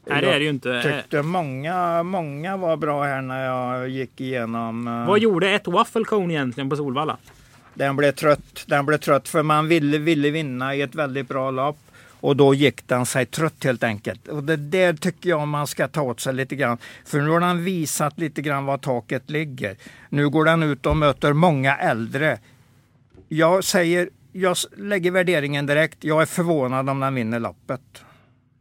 Nej, det är det ju inte. Eh, tyckte många, många var bra här när jag gick igenom. eh, Vad gjorde ett waffle cone egentligen på Solvalla? Den blev trött. Den blev trött för man ville, ville vinna i ett väldigt bra lopp. Och då gick den sig trött helt enkelt. Och det där tycker jag man ska ta åt sig lite grann. För nu har den visat lite grann var taket ligger. Nu går den ut och möter många äldre. Jag säger, jag lägger värderingen direkt. Jag är förvånad om den vinner loppet.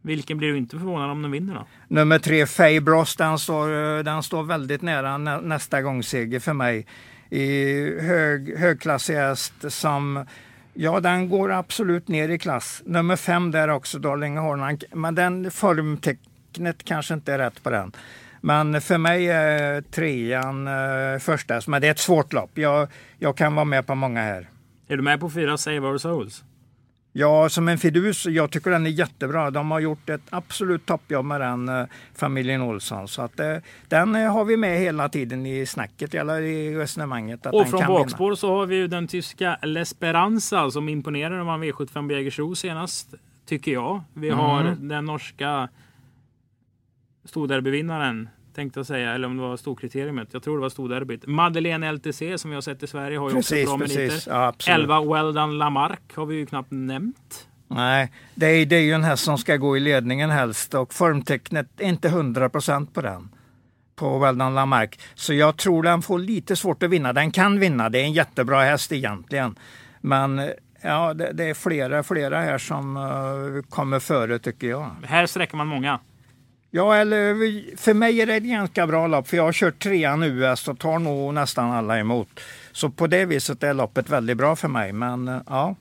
Vilken blir du inte förvånad om den vinner då? Nummer tre, Faye Bros, den står, eh, den står väldigt nära nä, nästa gång seger för mig. I hög, högklassig häst som, ja den går absolut ner i klass. Nummer fem där också, Darling Hornan, men den formtecknet kanske inte är rätt på den. Men för mig är trean eh, första, men det är ett svårt lopp. Jag, jag kan vara med på många här. Är du med på fyra Save Our Souls? Ja, som en fidus, jag tycker den är jättebra. De har gjort ett absolut toppjobb med den eh, familjen Olsson. Så att, eh, den eh, har vi med hela tiden i snacket, eller i resonemanget. Och från vinna. bakspår så har vi ju den tyska L'Esperanza som imponerade när vann V75 på Jägersro senast. Tycker jag. Vi har Mm. den norska storderbyvinnaren tänkte jag säga, eller om det var storkriteriumet. Jag tror det var storderbyt. Madeleine LTC som vi har sett i Sverige har ju också Precis, bra precis. meriter. Ja, absolut. 11 Weldon Lamarck har vi ju knappt nämnt. Nej, det är, det är ju en häst som ska gå i ledningen helst och formtecknet är inte 100% på den. På Weldon Lamarck. Så jag tror den får lite svårt att vinna. Den kan vinna, det är en jättebra häst egentligen. Men ja, det, det är flera, flera här som eh, kommer före tycker jag. Här sträcker man många. Ja, eller för mig är det ett ganska bra lopp för jag har kört trean US och tar nog nästan alla emot. Så på det viset är loppet väldigt bra för mig. Men eh, ja,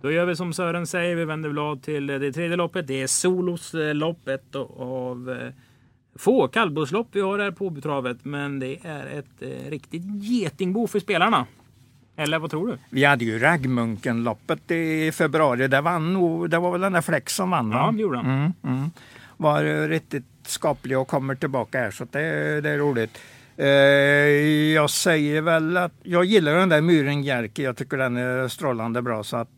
Då gör vi som Sören säger, vi vänder blad till det tredje loppet. Det är Solos eh, lopp, ett av eh, få kallblodslopp vi har här på Åbytravet. Men det är ett eh, riktigt getingbo för spelarna. Eller vad tror du? vi hade ju Raggmunken-loppet i februari. Det, vann det var väl den där Flex som vann va? Ja, det gjorde han. Mm, mm. Var riktigt skaplig och kommer tillbaka här så det, det är roligt. Eh, jag säger väl att jag gillar den där Myren Jerky. Jag tycker den är strålande bra. Så att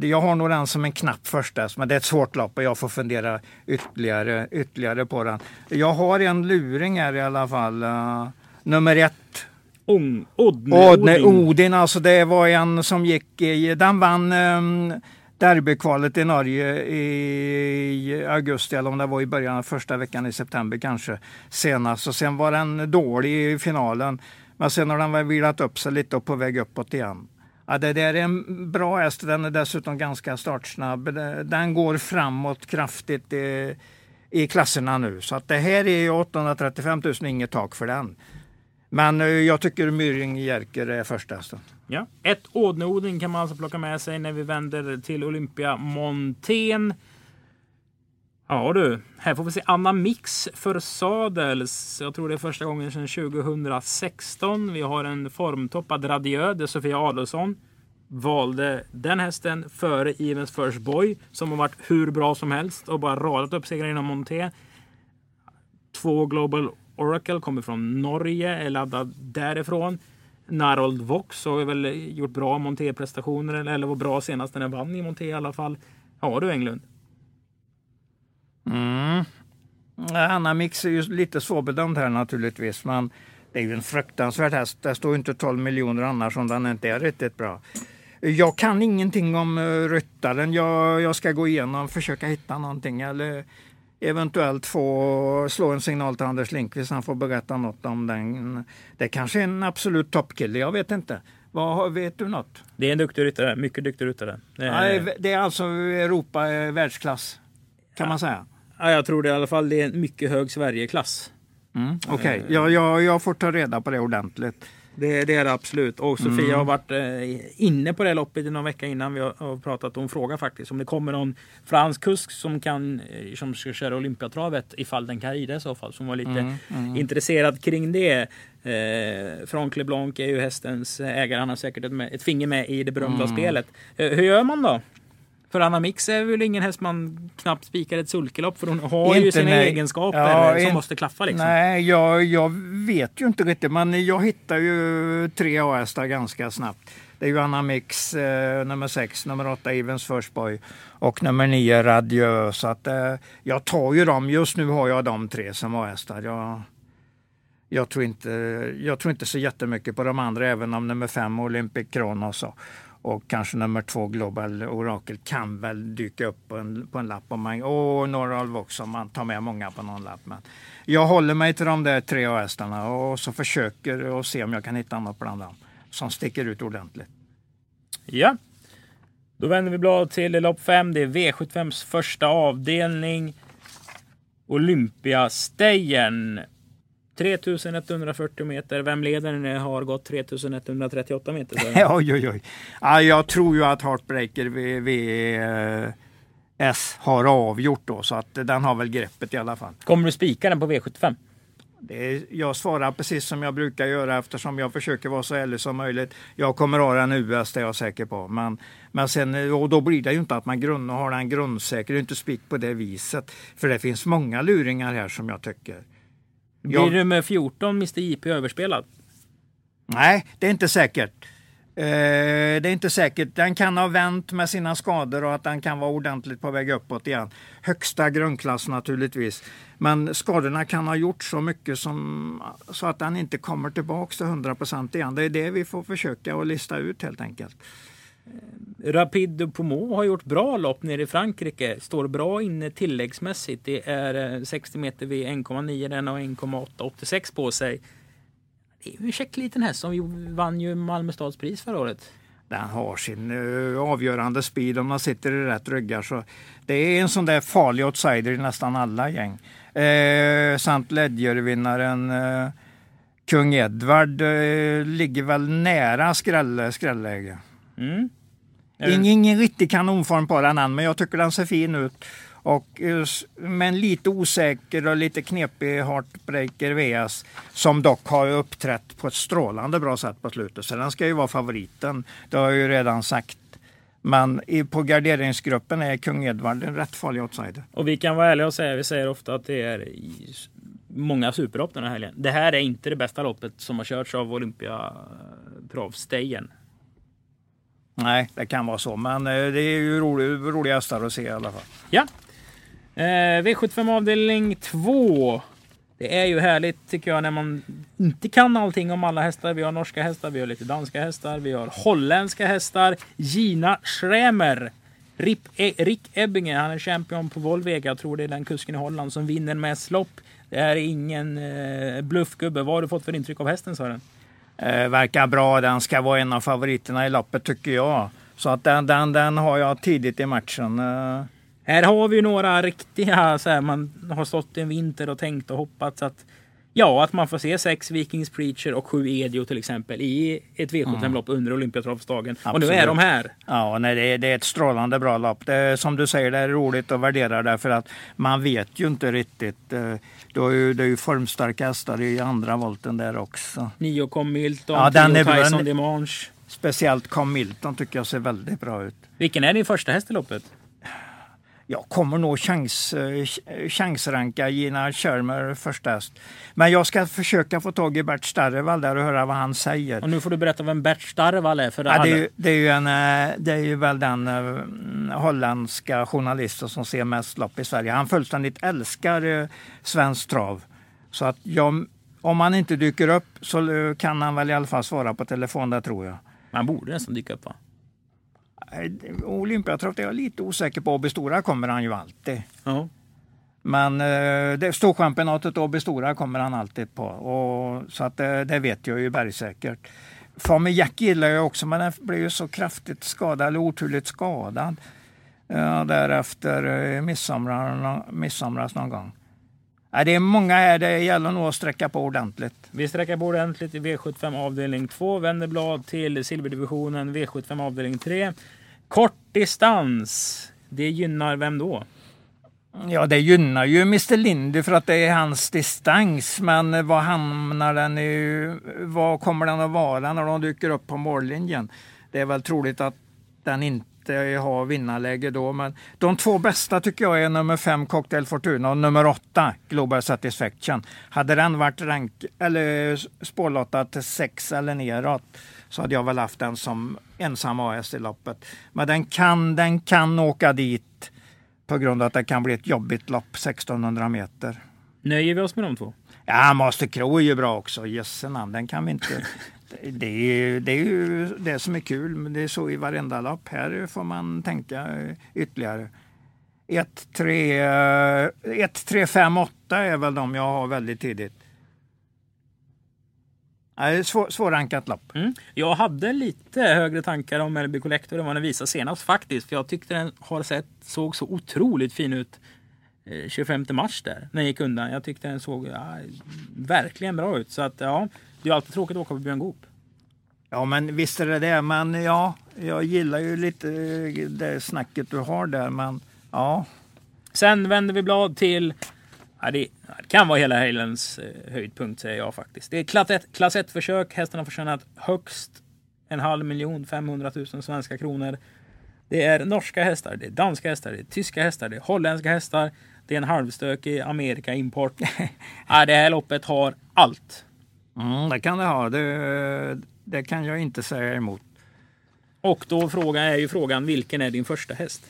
jag har nog den som en knapp första, men det är ett svårt lopp och jag får fundera ytterligare, ytterligare på den. Jag har en luring här i alla fall. eh, nummer ett, Ong, Odne, Odne Odin. Odin, alltså det var en som gick i, den vann um, derbykvalet i Norge i augusti eller om det var i början av första veckan i september kanske senast. Och sen var den dålig i finalen. Men sen har den väl vilat upp sig lite och på väg uppåt igen. Ja, det där är en bra häst. Den är dessutom ganska startsnabb. Den går framåt kraftigt i, i klasserna nu. Så att det här är 835 000, inget tak för den. Men eh, jag tycker Myring Jerker är första hästen. Ja. Ett Odne-Odin kan man alltså plocka med sig när vi vänder till Olympia Montén. Ja du, här får vi se Anna Mix för Sadels. Jag tror det är första gången sedan 2016. Vi har en formtoppad Radiö där Sofia Adolfsson valde den hästen före Evens First Boy som har varit hur bra som helst och bara radat upp segrar inom Monté. Två Global Oracle kommer från Norge, är laddad därifrån. Narold Vox har väl gjort bra monterprestationer eller, eller var bra senast när den vann i monté i alla fall. Har du Englund? Mm. Anna Mix är ju lite svårbedömd här naturligtvis, men det är ju en fruktansvärd häst. Det står ju inte 12 miljoner annars om den inte är riktigt bra. Jag kan ingenting om eh, ryttaren. Jag, jag ska gå igenom, försöka hitta någonting eller eventuellt få slå en signal till Anders Lindqvist. Han får berätta något om den. Det kanske är en absolut toppkille, jag vet inte. Vad, vet du något? Det är en duktig ryttare, mycket duktig ryttare. Det är, det är alltså Europa eh, världsklass kan ja. man säga. Ja, jag tror det i alla fall. Det är en mycket hög Sverigeklass. Mm, Okej, okay. Eh. ja, jag, jag får ta reda på det ordentligt. Det, det, är det absolut. Och Sofia mm. har varit eh, inne på det loppet i någon vecka innan vi har, har pratat. Hon frågar faktiskt om det kommer någon fransk kusk som kan eh, som ska köra Olympiatravet ifall den kan rida i så fall. Som var lite mm. Mm. intresserad kring det. Eh, Franck Leblanc är ju hästens ägare. Han har säkert ett, ett finger med i det berömda mm. spelet. Eh, hur gör man då? För Anna Mix är väl ingen häst man knappt spikar ett sulkelopp för hon har inte, ju sina nej. egenskaper ja, som in, måste klaffa. Liksom. Nej, jag, jag vet ju inte riktigt men jag hittar ju tre A-hästar ganska snabbt. Det är ju Anna Mix, eh, nummer 6, nummer 8 Evens First Boy och nummer 9 Radiö. Så att, eh, jag tar ju dem. Just nu har jag de tre som A-hästar. Jag, jag, tror inte, jag tror inte så jättemycket på de andra, även om nummer 5 Olympic Kronos och, och kanske nummer två Global Oracle kan väl dyka upp på en, på en lapp. Om man, och Norralv också om man tar med många på någon lapp. Men jag håller mig till de där tre hästarna och så försöker och se om jag kan hitta något bland dem som sticker ut ordentligt. Ja, då vänder vi blad till lopp 5. Det är V75s första avdelning. Olympiastejen. 3140 meter. Vem leder har gått 3138 meter? oj, oj, oj. Ja, jag tror ju att Heartbreaker VS har avgjort då, så att den har väl greppet i alla fall. Kommer du spika den på V75? Är, jag svarar precis som jag brukar göra eftersom jag försöker vara så ärlig som möjligt. Jag kommer ha den US, det är jag säker på. Men, men sen, och då blir det ju inte att man grund, har den grundsäker, inte spik på det viset. För det finns många luringar här som jag tycker. Blir du med 14 Mr JP överspelad? Nej, det är inte säkert. Eh, det är inte säkert. Den kan ha vänt med sina skador och att den kan vara ordentligt på väg uppåt igen. Högsta grundklass naturligtvis. Men skadorna kan ha gjort så mycket som, så att den inte kommer tillbaka till 100 procent igen. Det är det vi får försöka att lista ut helt enkelt. Eh, Rapid Pomo har gjort bra lopp nere i Frankrike. Står bra inne tilläggsmässigt. Det är eh, 60 meter vid 1,9. Den har 1,886 på sig. Det är ju en käck liten häst som vann ju Malmö stads pris förra året. Den har sin uh, avgörande speed om man sitter i rätt ryggar. Så det är en sån där farlig outsider i nästan alla gäng. Uh, Sant Ledger-vinnaren uh, Kung Edvard ligger väl nära skräll, skrälläge. Mm. Ingen, ingen riktig kanonform på den än, men jag tycker den ser fin ut. Och, eh, men lite osäker och lite knepig Heartbreaker VS som dock har uppträtt på ett strålande bra sätt på slutet. Så den ska ju vara favoriten. Det har jag ju redan sagt. Men på garderingsgruppen är Kung Edvard en rätt farlig outsider. Och vi kan vara ärliga och säga, vi säger ofta att det är många superlopp den här helgen. Det här är inte det bästa loppet som har körts av Olympia eh, Travstegen. Nej, det kan vara så. Men eh, det är ju rolig, roliga hästar att se i alla fall. Ja. Eh, V75 avdelning 2. Det är ju härligt tycker jag när man inte kan allting om alla hästar. Vi har norska hästar, vi har lite danska hästar, vi har holländska hästar. Gina Schremer. Rip, e Rick Ebbinger, han är champion på Volvega. Jag tror det är den kusken i Holland som vinner mest lopp. Det är ingen eh, bluffgubbe. Vad har du fått för intryck av hästen Sören? Eh, verkar bra. Den ska vara en av favoriterna i loppet tycker jag. Så att den, den, den har jag tidigt i matchen. Eh. Här har vi några riktiga, så här, man har stått en vinter och tänkt och hoppats att Ja, att man får se sex Vikings Preacher och sju Edio till exempel i ett V75-lopp mm. under Olympiatravsdagen. Och nu är de här. Ja, nej, det, är, det är ett strålande bra lopp. Det är, som du säger, det är roligt att värdera därför att man vet ju inte riktigt. Eh, då är ju, det är ju formstarka hästar i andra volten där också. Nio kom Milton, ja, den är Tyson Demange. Speciellt Com Milton tycker jag ser väldigt bra ut. Vilken är din första häst i loppet? Jag kommer nog chans, eh, chansranka Gina Schermer först. Men jag ska försöka få tag i Bert Starrevall där och höra vad han säger. Och nu får du berätta vem Bert Starrevall är. För ja, det, är det, är ju en, eh, det är ju väl den uh, holländska journalisten som ser mest lopp i Sverige. Han fullständigt älskar svensk trav. Så att jag, om han inte dyker upp så kan han väl i alla fall svara på telefon där tror jag. Man borde nästan dyka upp va? Olympiatravet är jag lite osäker på. Åby Stora kommer han ju alltid. Ja. Men eh, Storchampionatet Åby Stora kommer han alltid på. Och, så att det, det vet jag ju bergsäkert. Farmer Jack gillar jag också men den blev ju så kraftigt skadad, eller oturligt skadad. Ja, därefter eh, midsomras någon gång. Ja, det är många här, det gäller nog att sträcka på ordentligt. Vi sträcker på ordentligt i V75 avdelning 2. Vänder blad till silverdivisionen V75 avdelning 3. Kort distans. Det gynnar vem då? Ja, det gynnar ju Mr Lindy för att det är hans distans. Men vad hamnar den i? Vad kommer den att vara när de dyker upp på mållinjen? Det är väl troligt att den inte har vinnarläge då. Men de två bästa tycker jag är nummer fem Cocktail Fortuna och nummer åtta Global Satisfaction. Hade den varit rank, eller spårlottad till sex eller neråt så hade jag väl haft den som ensam AS i loppet. Men den kan, den kan åka dit på grund av att det kan bli ett jobbigt lopp 1600 meter. Nöjer vi oss med de två? Ja, Master Crow är ju bra också. Jösse namn, den kan vi inte... Det är, det är ju det som är kul, men det är så i varenda lopp. Här får man tänka ytterligare. 1, 3, 1, 3, 5, 8 är väl de jag har väldigt tidigt. Svår, svårrankat lopp. Mm. Jag hade lite högre tankar om LB Collector än vad den visade senast faktiskt. För jag tyckte den har sett, såg så otroligt fin ut 25 eh, mars där, när den gick undan. Jag tyckte den såg ja, verkligen bra ut. Så att ja, det är alltid tråkigt att åka på Björn Goop. Ja, men visst är det det. Men ja, jag gillar ju lite eh, det snacket du har där. Men ja. Sen vänder vi blad till Ja, det, det, kan vara hela helgens eh, höjdpunkt säger jag faktiskt. Det är klass 1, klass 1 försök. Hästarna har förtjänat högst en halv miljon 500 000 svenska kronor. Det är norska hästar, det är danska hästar, det är tyska hästar, det är holländska hästar. Det är en halvstökig Amerika-import. ja, det här loppet har allt. Mm, det kan det ha. Det, det kan jag inte säga emot. Och då fråga, är ju frågan, vilken är din första häst?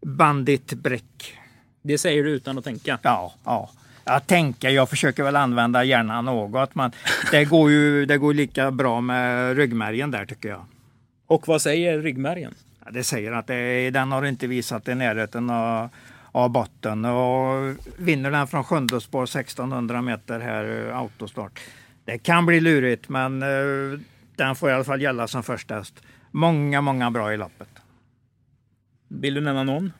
Bandit Bräck. Det säger du utan att tänka? Ja, ja. Jag tänker, jag försöker väl använda hjärnan något, men det går ju det går lika bra med ryggmärgen där tycker jag. Och vad säger ryggmärgen? Ja, det säger att det, den har inte visat i närheten av, av botten och vinner den från sjunde spår 1600 meter här autostart. Det kan bli lurigt, men uh, den får i alla fall gälla som första häst. Många, många bra i loppet. Vill du nämna någon?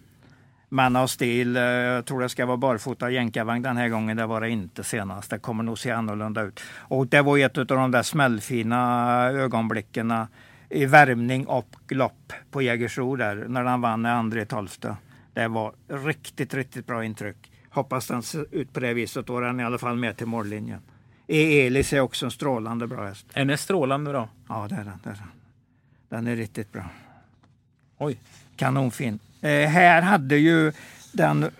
Man av stil, eh, jag tror det ska vara barfota jänkarvagn den här gången. Det var det inte senast. Det kommer nog se annorlunda ut. Och det var ett av de där smällfina ögonblicken i värmning och lopp på Jägersro där när han vann i andra tolfte. Det var riktigt, riktigt bra intryck. Hoppas den ser ut på det viset. Då är den i alla fall med till mållinjen. E Elis är också en strålande bra häst. Den är strålande bra? Ja, det är den. Det är den. den är riktigt bra. Oj. Kanonfin. Eh, här hade ju den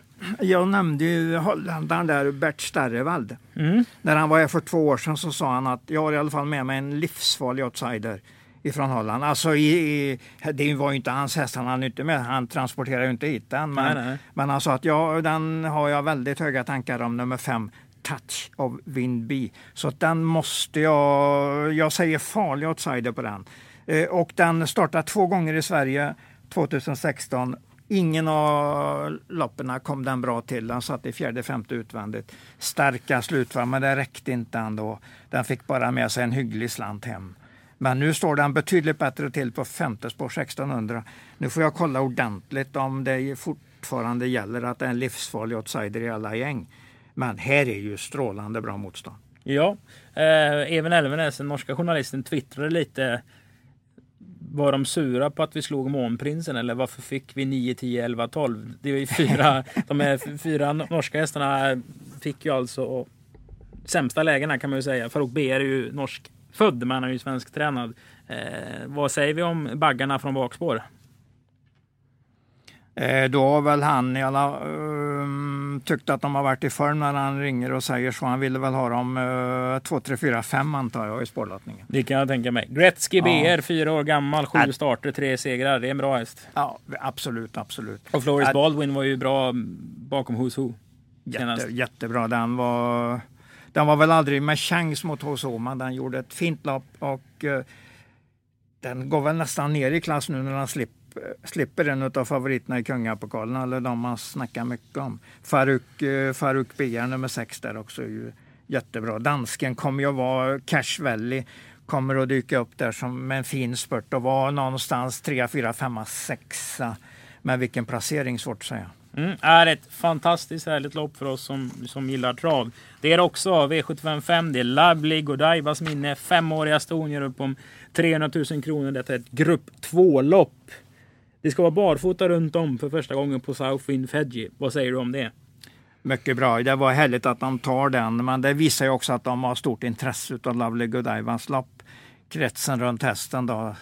jag nämnde ju holländaren där, Bert Starrevald. Mm. När han var här för två år sedan så sa han att jag har i alla fall med mig en livsfarlig outsider ifrån Holland. Alltså i, i, det var ju inte hans häst, han hade inte med, han transporterade ju inte hit den. Men, nej, nej. men han sa att ja, den har jag väldigt höga tankar om, nummer fem, Touch of Windby. Så den måste jag, jag säger farlig outsider på den. Eh, och den startar två gånger i Sverige 2016 Ingen av loppen kom den bra till. Den satt i fjärde, femte utvändigt. Starka slutvarv, men det räckte inte ändå. Den fick bara med sig en hygglig slant hem. Men nu står den betydligt bättre till på femte spår 1600. Nu får jag kolla ordentligt om det fortfarande gäller att det är en livsfarlig outsider i alla gäng. Men här är ju strålande bra motstånd. Ja, eh, Even Elvenes, den norska journalisten, twittrade lite var de sura på att vi slog Månprinsen eller varför fick vi 9, 10, 11, 12? Det är fyra, de här fyra norska hästarna fick ju alltså sämsta lägena kan man ju säga. Farouk B är ju norsk född men han är ju svensk tränad. Eh, vad säger vi om baggarna från bakspår? Eh, då har väl han i alla, um, tyckt att de har varit i form när han ringer och säger så. Han ville väl ha dem uh, 2, 3, 4, 5 antar jag i spårlottningen. Det kan jag tänka mig. Gretzky BR, fyra år gammal, sju Ja. starter, tre segrar. Det är en bra häst. Ja, absolut, absolut. Och Floris Ja. Baldwin var ju bra bakom Who's Who. senast. Jätte, jättebra. Den var, den var väl aldrig med chans mot HSO, men den gjorde ett fint lopp och eh, den går väl nästan ner i klass nu när den slipp, slipper en av favoriterna i Kungapokalen, eller de man snackar mycket om. Faruk, eh, Faruk Bia, nummer sex där också är ju jättebra. Dansken kommer ju att vara Cash Valley kommer att dyka upp där som med en fin spurt och vara någonstans 3, 4, 5, 6. Men vilken placering, svårt att säga. Mm, är ett fantastiskt härligt lopp för oss som, som gillar trav. Det är också V755. Det är Lovely Godievas minne. Femåriga ston gör upp om 300 000 kronor. Detta är ett grupp 2-lopp. Det ska vara barfota runt om för första gången på Southwind Fedji. Vad säger du om det? Mycket bra. Det var härligt att de tar den, men det visar ju också att de har stort intresse av Lovely Godievas lopp. Kretsen runt hästen då.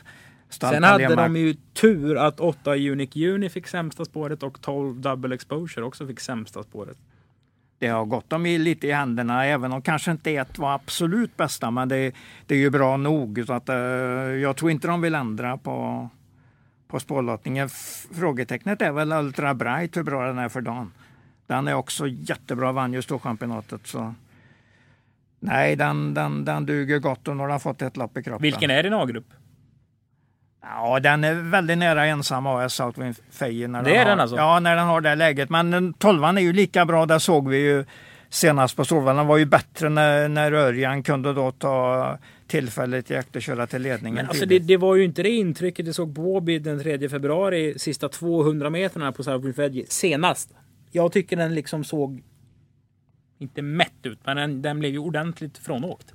Stall Sen hade Palema- de ju tur att 8 Unique Uni fick sämsta spåret och 12 Double Exposure också fick sämsta spåret. Det har gått dem lite i händerna, även om kanske inte ett var absolut bästa, men det, det är ju bra nog. Så att, eh, jag tror inte de vill ändra på, på spårlottningen. Frågetecknet är väl Ultra Bright, hur bra den är för dagen. Den är också jättebra, vann ju Storchampionatet. Så. Nej, den, den, den duger gott och nu har den fått ett lopp i kroppen. Vilken är din A-grupp? Ja, den är väldigt nära ensam AS Southwind Feje. när Det är har, den alltså? Ja, när den har det läget. Men den- tolvan är ju lika bra, där såg vi ju senast på Solvalla. Den var ju bättre när, när Örjan kunde då ta tillfället i akt och köra till ledningen. Men alltså det, det var ju inte det intrycket jag såg på Åby den 3 februari, sista 200 meterna på Southwind Fedji senast. Jag tycker den liksom såg inte mätt ut, men den, den blev ju ordentligt frånåkt.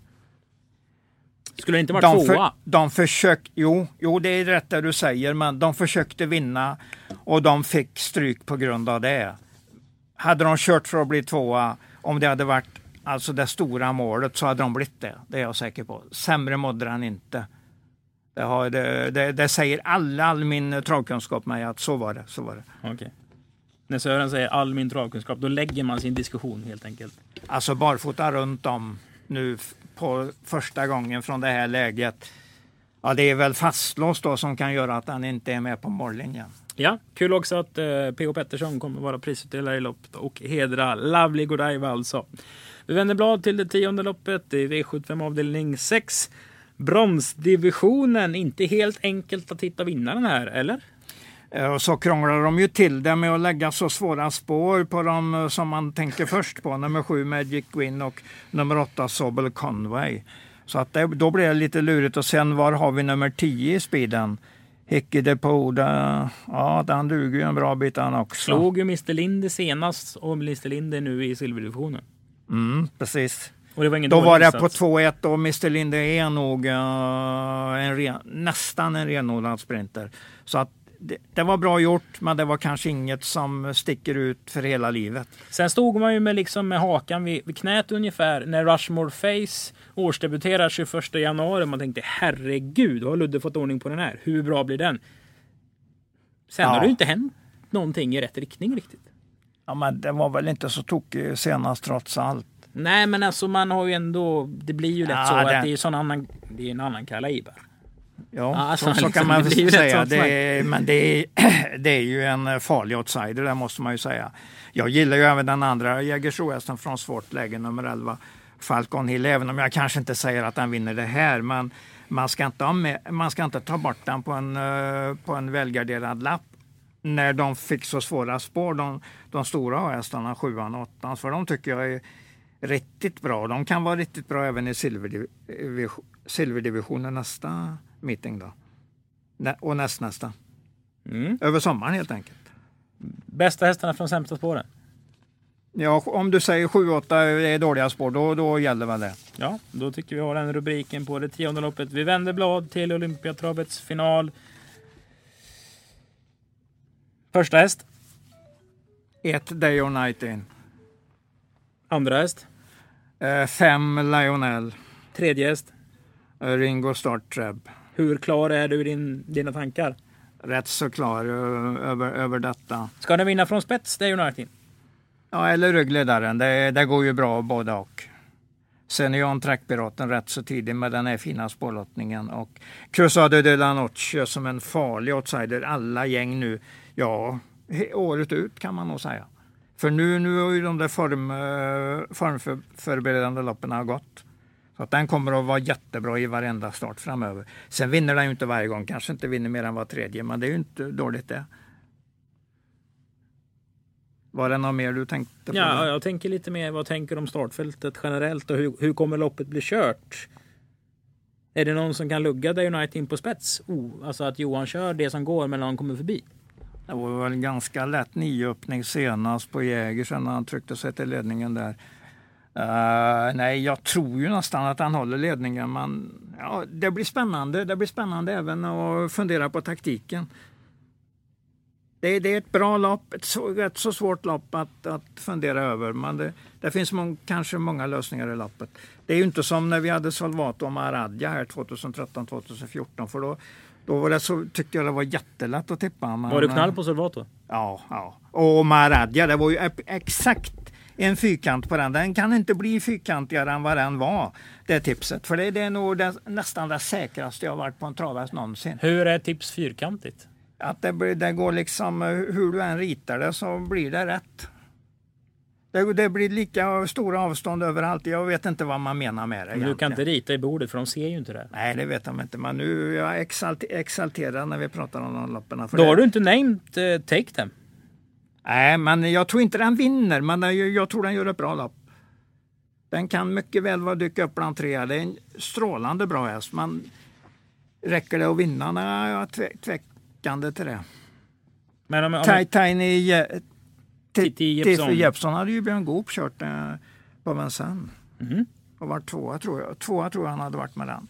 Skulle det inte varit de, tvåa? för, de försökte, jo, jo, det är rätt det du säger, men de försökte vinna och de fick stryk på grund av det. Hade de kört för att bli tvåa, om det hade varit alltså det stora målet, så hade de blivit det. Det är jag säker på. Sämre mådde den inte. Det, har, det, det, det säger all, all min travkunskap mig att så var det. Så var det. Okej. När Sören säger all min travkunskap, då lägger man sin diskussion helt enkelt. Alltså barfota runt om nu på första gången från det här läget. Ja, det är väl fastlåst då som kan göra att han inte är med på mållinjen. Ja, kul också att eh, P.O. Pettersson kommer vara prisutdelare i loppet och hedra Lovely Godiva alltså. Vi vänder blad till det tionde loppet i V75 avdelning 6. Bronsdivisionen, inte helt enkelt att hitta vinnaren här, eller? Eh, Och så krånglar de ju till det med att lägga så svåra spår på dem eh, som man tänker först på. Nummer sju Magic Win och nummer åtta Sobel Conway. Så att det, då blir det lite lurigt. Och sen var har vi nummer 10 i speeden? Hickey Depot, det- ja den duger ju en bra bit han också. Slog ju Mr Linde senast och Mr Linde nu i silverdivisionen. Mm, precis. Och det var ingen Då var det på insats. 2-1 och Mr Linde är nog eh, en ren, nästan en renodlad sprinter. Så att det, det var bra gjort, men det var kanske inget som sticker ut för hela livet. Sen stod man ju med, liksom med hakan vid, vid knät ungefär när Rushmore Face årsdebuterar 21 januari. Man tänkte herregud, har Ludde fått ordning på den här? Hur bra blir den? Sen Ja. har det ju inte hänt någonting i rätt riktning riktigt. Ja, men det var väl inte så tokigt senast trots allt. Nej, men alltså man har ju ändå. Det blir ju lätt Ja, så det- att det är sån annan. Det är en annan kaliber. Ja, alltså, så, så liksom, kan man det rätt säga. Det är, men det är, det är ju en farlig outsider, det måste man ju säga. Jag gillar ju även den andra Jägersro-hästen från svårt läge, nummer 11, Falcon Hill, även om jag kanske inte säger att den vinner det här. Men man ska inte, med, man ska inte ta bort den på en, eh, på en välgarderad lapp när de fick så svåra spår, de, de stora hästarna, sjuan och åttan. För de tycker jag är riktigt bra. De kan vara riktigt bra även i silverdivision, silverdivisionen nästa meeting då. Nä, och nästnästa. Mm. Över sommaren helt enkelt. Bästa hästarna från sämsta spåren. Ja, om du säger 7-8 är dåliga spår, då, då gäller väl det. Ja, då tycker vi har den rubriken på det tionde loppet. Vi vänder blad till Olympiatravets final. Första häst, Ett Day or Night In. andra häst, Eh, fem Lionel. tredje häst. Eh, Ringo Starr Treb. Hur klar är du i din, dina tankar? rätt så klar eh, över, över detta. Ska den vinna från spets, det är United? Ja, eller ryggledaren. Det, det går ju bra både och. Sen är Jan Trackpiraten rätt så tidig med den här fina spårlottningen. Och Cruzado de la Noche som en farlig outsider. Alla gäng nu, ja, året ut kan man nog säga. För nu, nu har ju de där form, eh, formförberedande loppen gått. Så att den kommer att vara jättebra i varenda start framöver. Sen vinner den ju inte varje gång, kanske inte vinner mer än var tredje, men det är ju inte dåligt det. Var det något mer du tänkte på? Ja, jag tänker lite mer vad tänker om startfältet generellt och hur, hur kommer loppet bli kört? Är det någon som kan lugga Day United in på spets? Oh, alltså att Johan kör det som går men någon kommer förbi? Det var väl ganska lätt nioöppning senast på Jägersen när han tryckte sig till ledningen där. Uh, nej, jag tror ju nästan att han håller ledningen. Men ja, det blir spännande. Det blir spännande även att fundera på taktiken. Det, det är ett bra lopp, ett så, rätt så svårt lopp att, att fundera över. Men det, det finns mång, kanske många lösningar i loppet. Det är ju inte som när vi hade Salvato och Maradja här 2013-2014. För då, då var det så, tyckte jag det var jättelätt att tippa. Men, var det knall på Salvato? Ja, ja. Och Maradja, det var ju exakt en fyrkant på den. Den kan inte bli fyrkantigare än vad den var, det tipset. För det, det är nog det, nästan det säkraste jag varit på en travhäst någonsin. Hur är tips fyrkantigt? Att det, det går liksom, hur du än ritar det så blir det rätt. Det, det, blir lika stora avstånd överallt. Jag vet inte vad man menar med det. Men du kan inte rita i bordet för de ser ju inte det. Nej, det vet de inte. Men nu är jag exalt, exalterad när vi pratar om de loppen. Då har du inte nämnt uh, Take Them. Nej, men jag tror inte den vinner. Men jag tror den gör ett bra lopp. Den kan mycket väl vara dyka upp bland tre. Det är en strålande bra häst. Men räcker det att vinna? Nej, jag är tvekande till det. Men om, om... Tiny Titti Jeppsson hade ju Björn Goop kört eh, på Vincennes. Mm. Och varit tvåa tror jag. Tvåa tror jag han hade varit med den.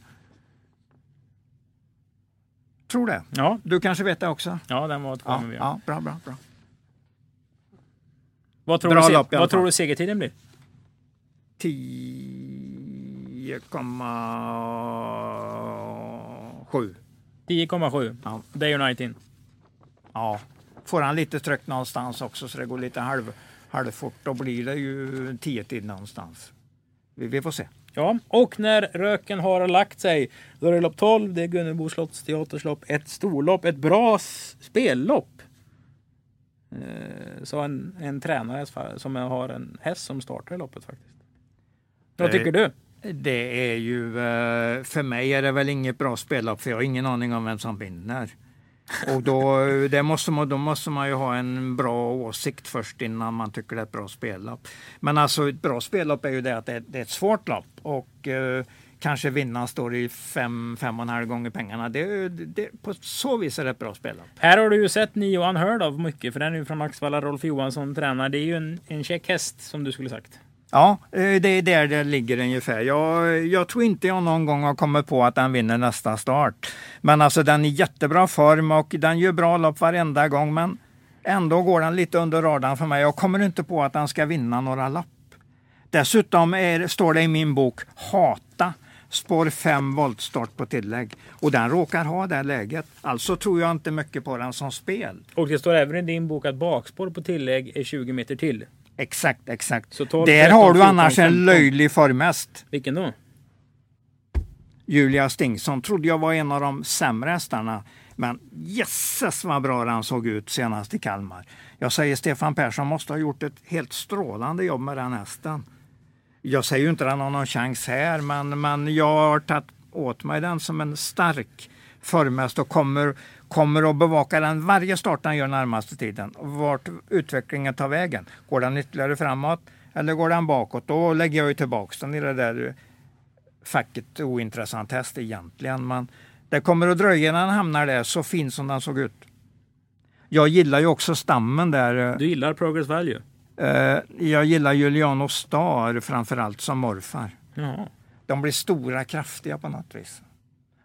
Tror det. Ja. Du kanske vet det också? Ja, den var tvåa ja, med ja, bra, bra, bra. Vad tror, bra du, lopp, vad tror du segertiden blir? 10,7. 10,7. Ja. Day United. Ja. Får han lite tryck någonstans också så det går lite halv, halvfort, då blir det ju 10 tid någonstans. Vi, vi får se. Ja, och när röken har lagt sig, då är det lopp 12. Det är Gunnebo slottsteaters lopp. Ett storlopp, ett bra spellopp. Eh, så en, en tränare som har en häst som startar loppet faktiskt. Vad tycker du? Det är ju, eh, för mig är det väl inget bra spellopp för jag har ingen aning om vem som vinner. Och då, det måste man, då måste man ju ha en bra åsikt först innan man tycker det är ett bra spellopp. Men alltså ett bra spellopp är ju det att det är, det är ett svårt lopp och eh, kanske vinnaren står i fem, fem och en halv gånger pengarna. Det, det, på så vis är det ett bra spellopp. Här har du ju sett Nio Unheard av mycket för den är ju från Maxvalla, Rolf Johansson tränar. Det är ju en, en check häst som du skulle sagt. Ja, eh, det är där det ligger ungefär. Jag, jag tror inte jag någon gång har kommit på att den vinner nästa start. Men alltså den är i jättebra form och den gör bra lopp varenda gång. Men ändå går den lite under radarn för mig. Jag kommer inte på att den ska vinna några lopp. Dessutom är, står det i min bok Hata spår 5 voltstart på tillägg. Och den råkar ha det läget. Alltså tror jag inte mycket på den som spel. Och det står även i din bok att bakspår på tillägg är 20 meter till. Exakt, exakt. Så 12, Där 13, har du annars 14, en löjlig formhäst. Vilken då? Julia Stingson trodde jag var en av de sämre hästarna. Men jösses vad bra den såg ut senast i Kalmar. Jag säger Stefan Persson måste ha gjort ett helt strålande jobb med den hästen. Jag säger ju inte att han har någon chans här, men, men jag har tagit åt mig den som en stark formhäst och kommer, kommer att bevaka den varje start han gör närmaste tiden. Vart utvecklingen tar vägen. Går den ytterligare framåt eller går den bakåt? Då lägger jag ju tillbaka den i det där facket ointressant häst egentligen. Men det kommer att dröja innan den hamnar där så fin som den såg ut. Jag gillar ju också stammen där. Du gillar Progress Value? Uh, jag gillar Juliano Star framförallt som morfar. Ja. De blir stora, kraftiga på något vis.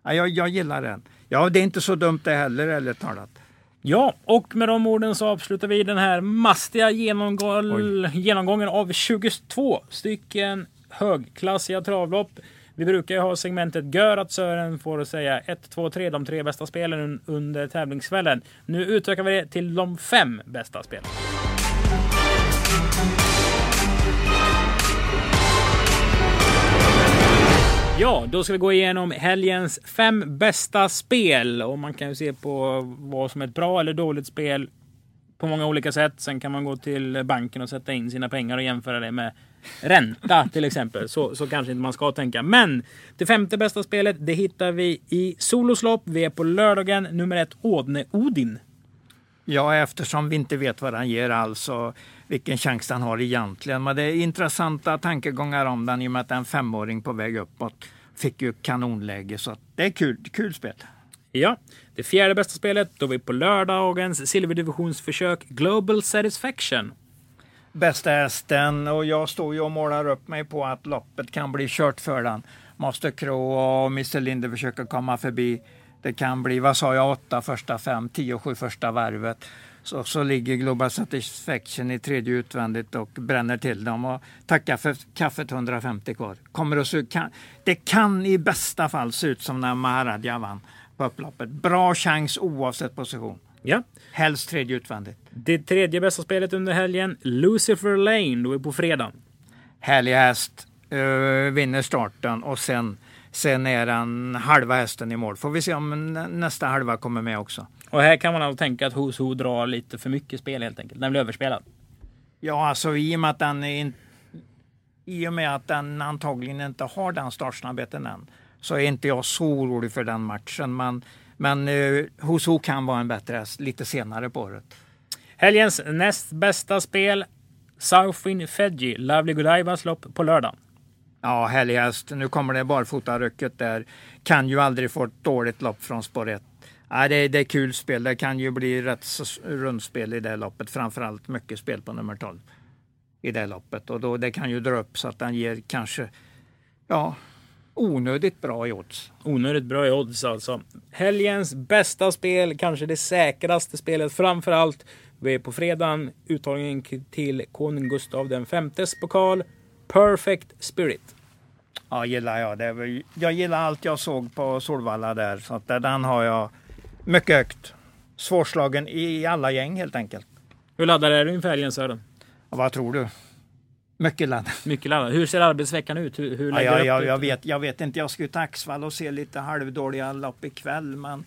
Ja, jag, jag gillar den. Ja, det är inte så dumt det heller, eller talat. Ja, och med de orden så avslutar vi den här mastiga genomgång, genomgången av 22 stycken högklassiga travlopp. Vi brukar ju ha segmentet Gör att Sören får säga 1, 2, 3, de tre bästa spelen under tävlingskvällen. Nu utökar vi det till de fem bästa spelen. Ja, då ska vi gå igenom helgens fem bästa spel. Och man kan ju se på vad som är ett bra eller dåligt spel på många olika sätt. Sen kan man gå till banken och sätta in sina pengar och jämföra det med ränta till exempel. Så, så kanske inte man ska tänka. Men det femte bästa spelet, det hittar vi i Soloslopp. Vi är på lördagen, nummer ett, Ådne Odin. Ja, eftersom vi inte vet vad han ger alls och vilken chans han har egentligen. Men det är intressanta tankegångar om den i och med att det är en femåring på väg uppåt. Fick ju kanonläge så det är kul, kul spel. Ja, det fjärde bästa spelet då vi på lördagens silverdivisionsförsök Global Satisfaction. Bästa hästen och jag står ju och målar upp mig på att loppet kan bli kört för den. Master Crow och Mr Linde försöker komma förbi. Det kan bli, vad sa jag, åtta första fem, tio sju första varvet. Så, så ligger Global Satisfaction i tredje utvändigt och bränner till dem. Och tacka för kaffet 150 kvar. Kommer att se, kan, det kan i bästa fall se ut som när Maharadja vann på upploppet. Bra chans oavsett position. Ja. Helst tredje utvändigt. Det tredje bästa spelet under helgen, Lucifer Lane, då är på fredag. Härlig häst, uh, vinner starten och sen, sen är den halva hästen i mål. Får vi se om nästa halva kommer med också. Och här kan man alltså tänka att Who's Who drar lite för mycket spel helt enkelt. Den blir överspelad. Ja, alltså i och med att den är i och med att den antagligen inte har den startsnabbheten än så är inte jag så orolig för den matchen. Men, men uh, Who's Who kan vara en bättre häst lite senare på året. Helgens näst bästa spel, Southwind Fedji, Lovely Godievas lopp på lördag. Ja, härlig häst. Nu kommer det barfotarycket där. Kan ju aldrig få ett dåligt lopp från spår 1. Ja, det, det är kul spel. Det kan ju bli rätt rundspel i det loppet. Framförallt mycket spel på nummer 12 i det loppet. Och då, det kan ju dra upp så att den ger kanske ja, onödigt bra i odds. Onödigt bra i odds alltså. Helgens bästa spel, kanske det säkraste spelet framförallt. Vi är på fredagen, uttagningen till konung Gustav den femtes pokal. Perfect Spirit. Ja, gillar jag. Det. Jag gillar allt jag såg på Solvalla där. Så att den har jag mycket högt. Svårslagen i alla gäng helt enkelt. Hur laddad är du inför helgen Sören? Ja, vad tror du? Mycket laddad. Mycket laddad. Hur ser arbetsveckan ut? Hur, hur ja, ja, ja, jag, vet, jag vet inte. Jag ska ju till Axvall och se lite halvdåliga lopp ikväll. Men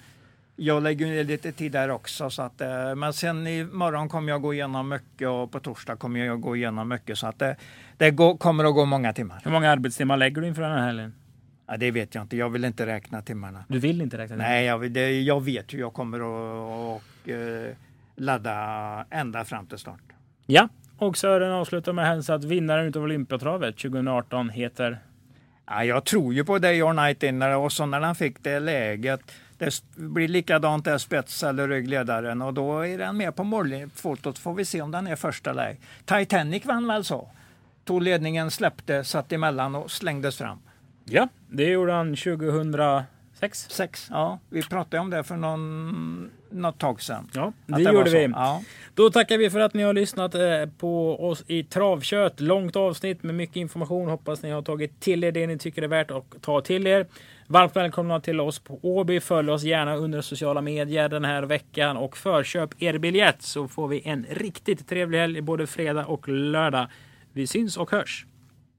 jag lägger ner lite tid där också. Så att, eh, men sen imorgon kommer jag gå igenom mycket och på torsdag kommer jag gå igenom mycket. Så att det, det går, kommer att gå många timmar. Hur många arbetstimmar lägger du inför den här helgen? Ja, det vet jag inte. Jag vill inte räkna timmarna. Du vill inte räkna timmarna? Nej, jag, det, jag vet hur jag kommer att och, eh, ladda ända fram till start. Ja, och Sören avslutar med att hälsa att vinnaren av Olympiatravet 2018 heter? Ja, jag tror ju på Day or Night Inner och så när han fick det läget det blir likadant där spets eller ryggledaren och då är den med på målfotot. Får vi se om den är första läge. Titanic vann väl så? Tog ledningen, släppte, satt emellan och slängdes fram. Ja, det gjorde han 2006. Sex, ja. Vi pratade om det för någon, något tag sedan. Ja, det, det gjorde vi. Ja. Då tackar vi för att ni har lyssnat eh, på oss i Travkött. Långt avsnitt med mycket information. Hoppas ni har tagit till er det ni tycker är värt att ta till er. Varmt välkomna till oss på Åby. Följ oss gärna under sociala medier den här veckan och förköp er biljett så får vi en riktigt trevlig helg både fredag och lördag. Vi syns och hörs!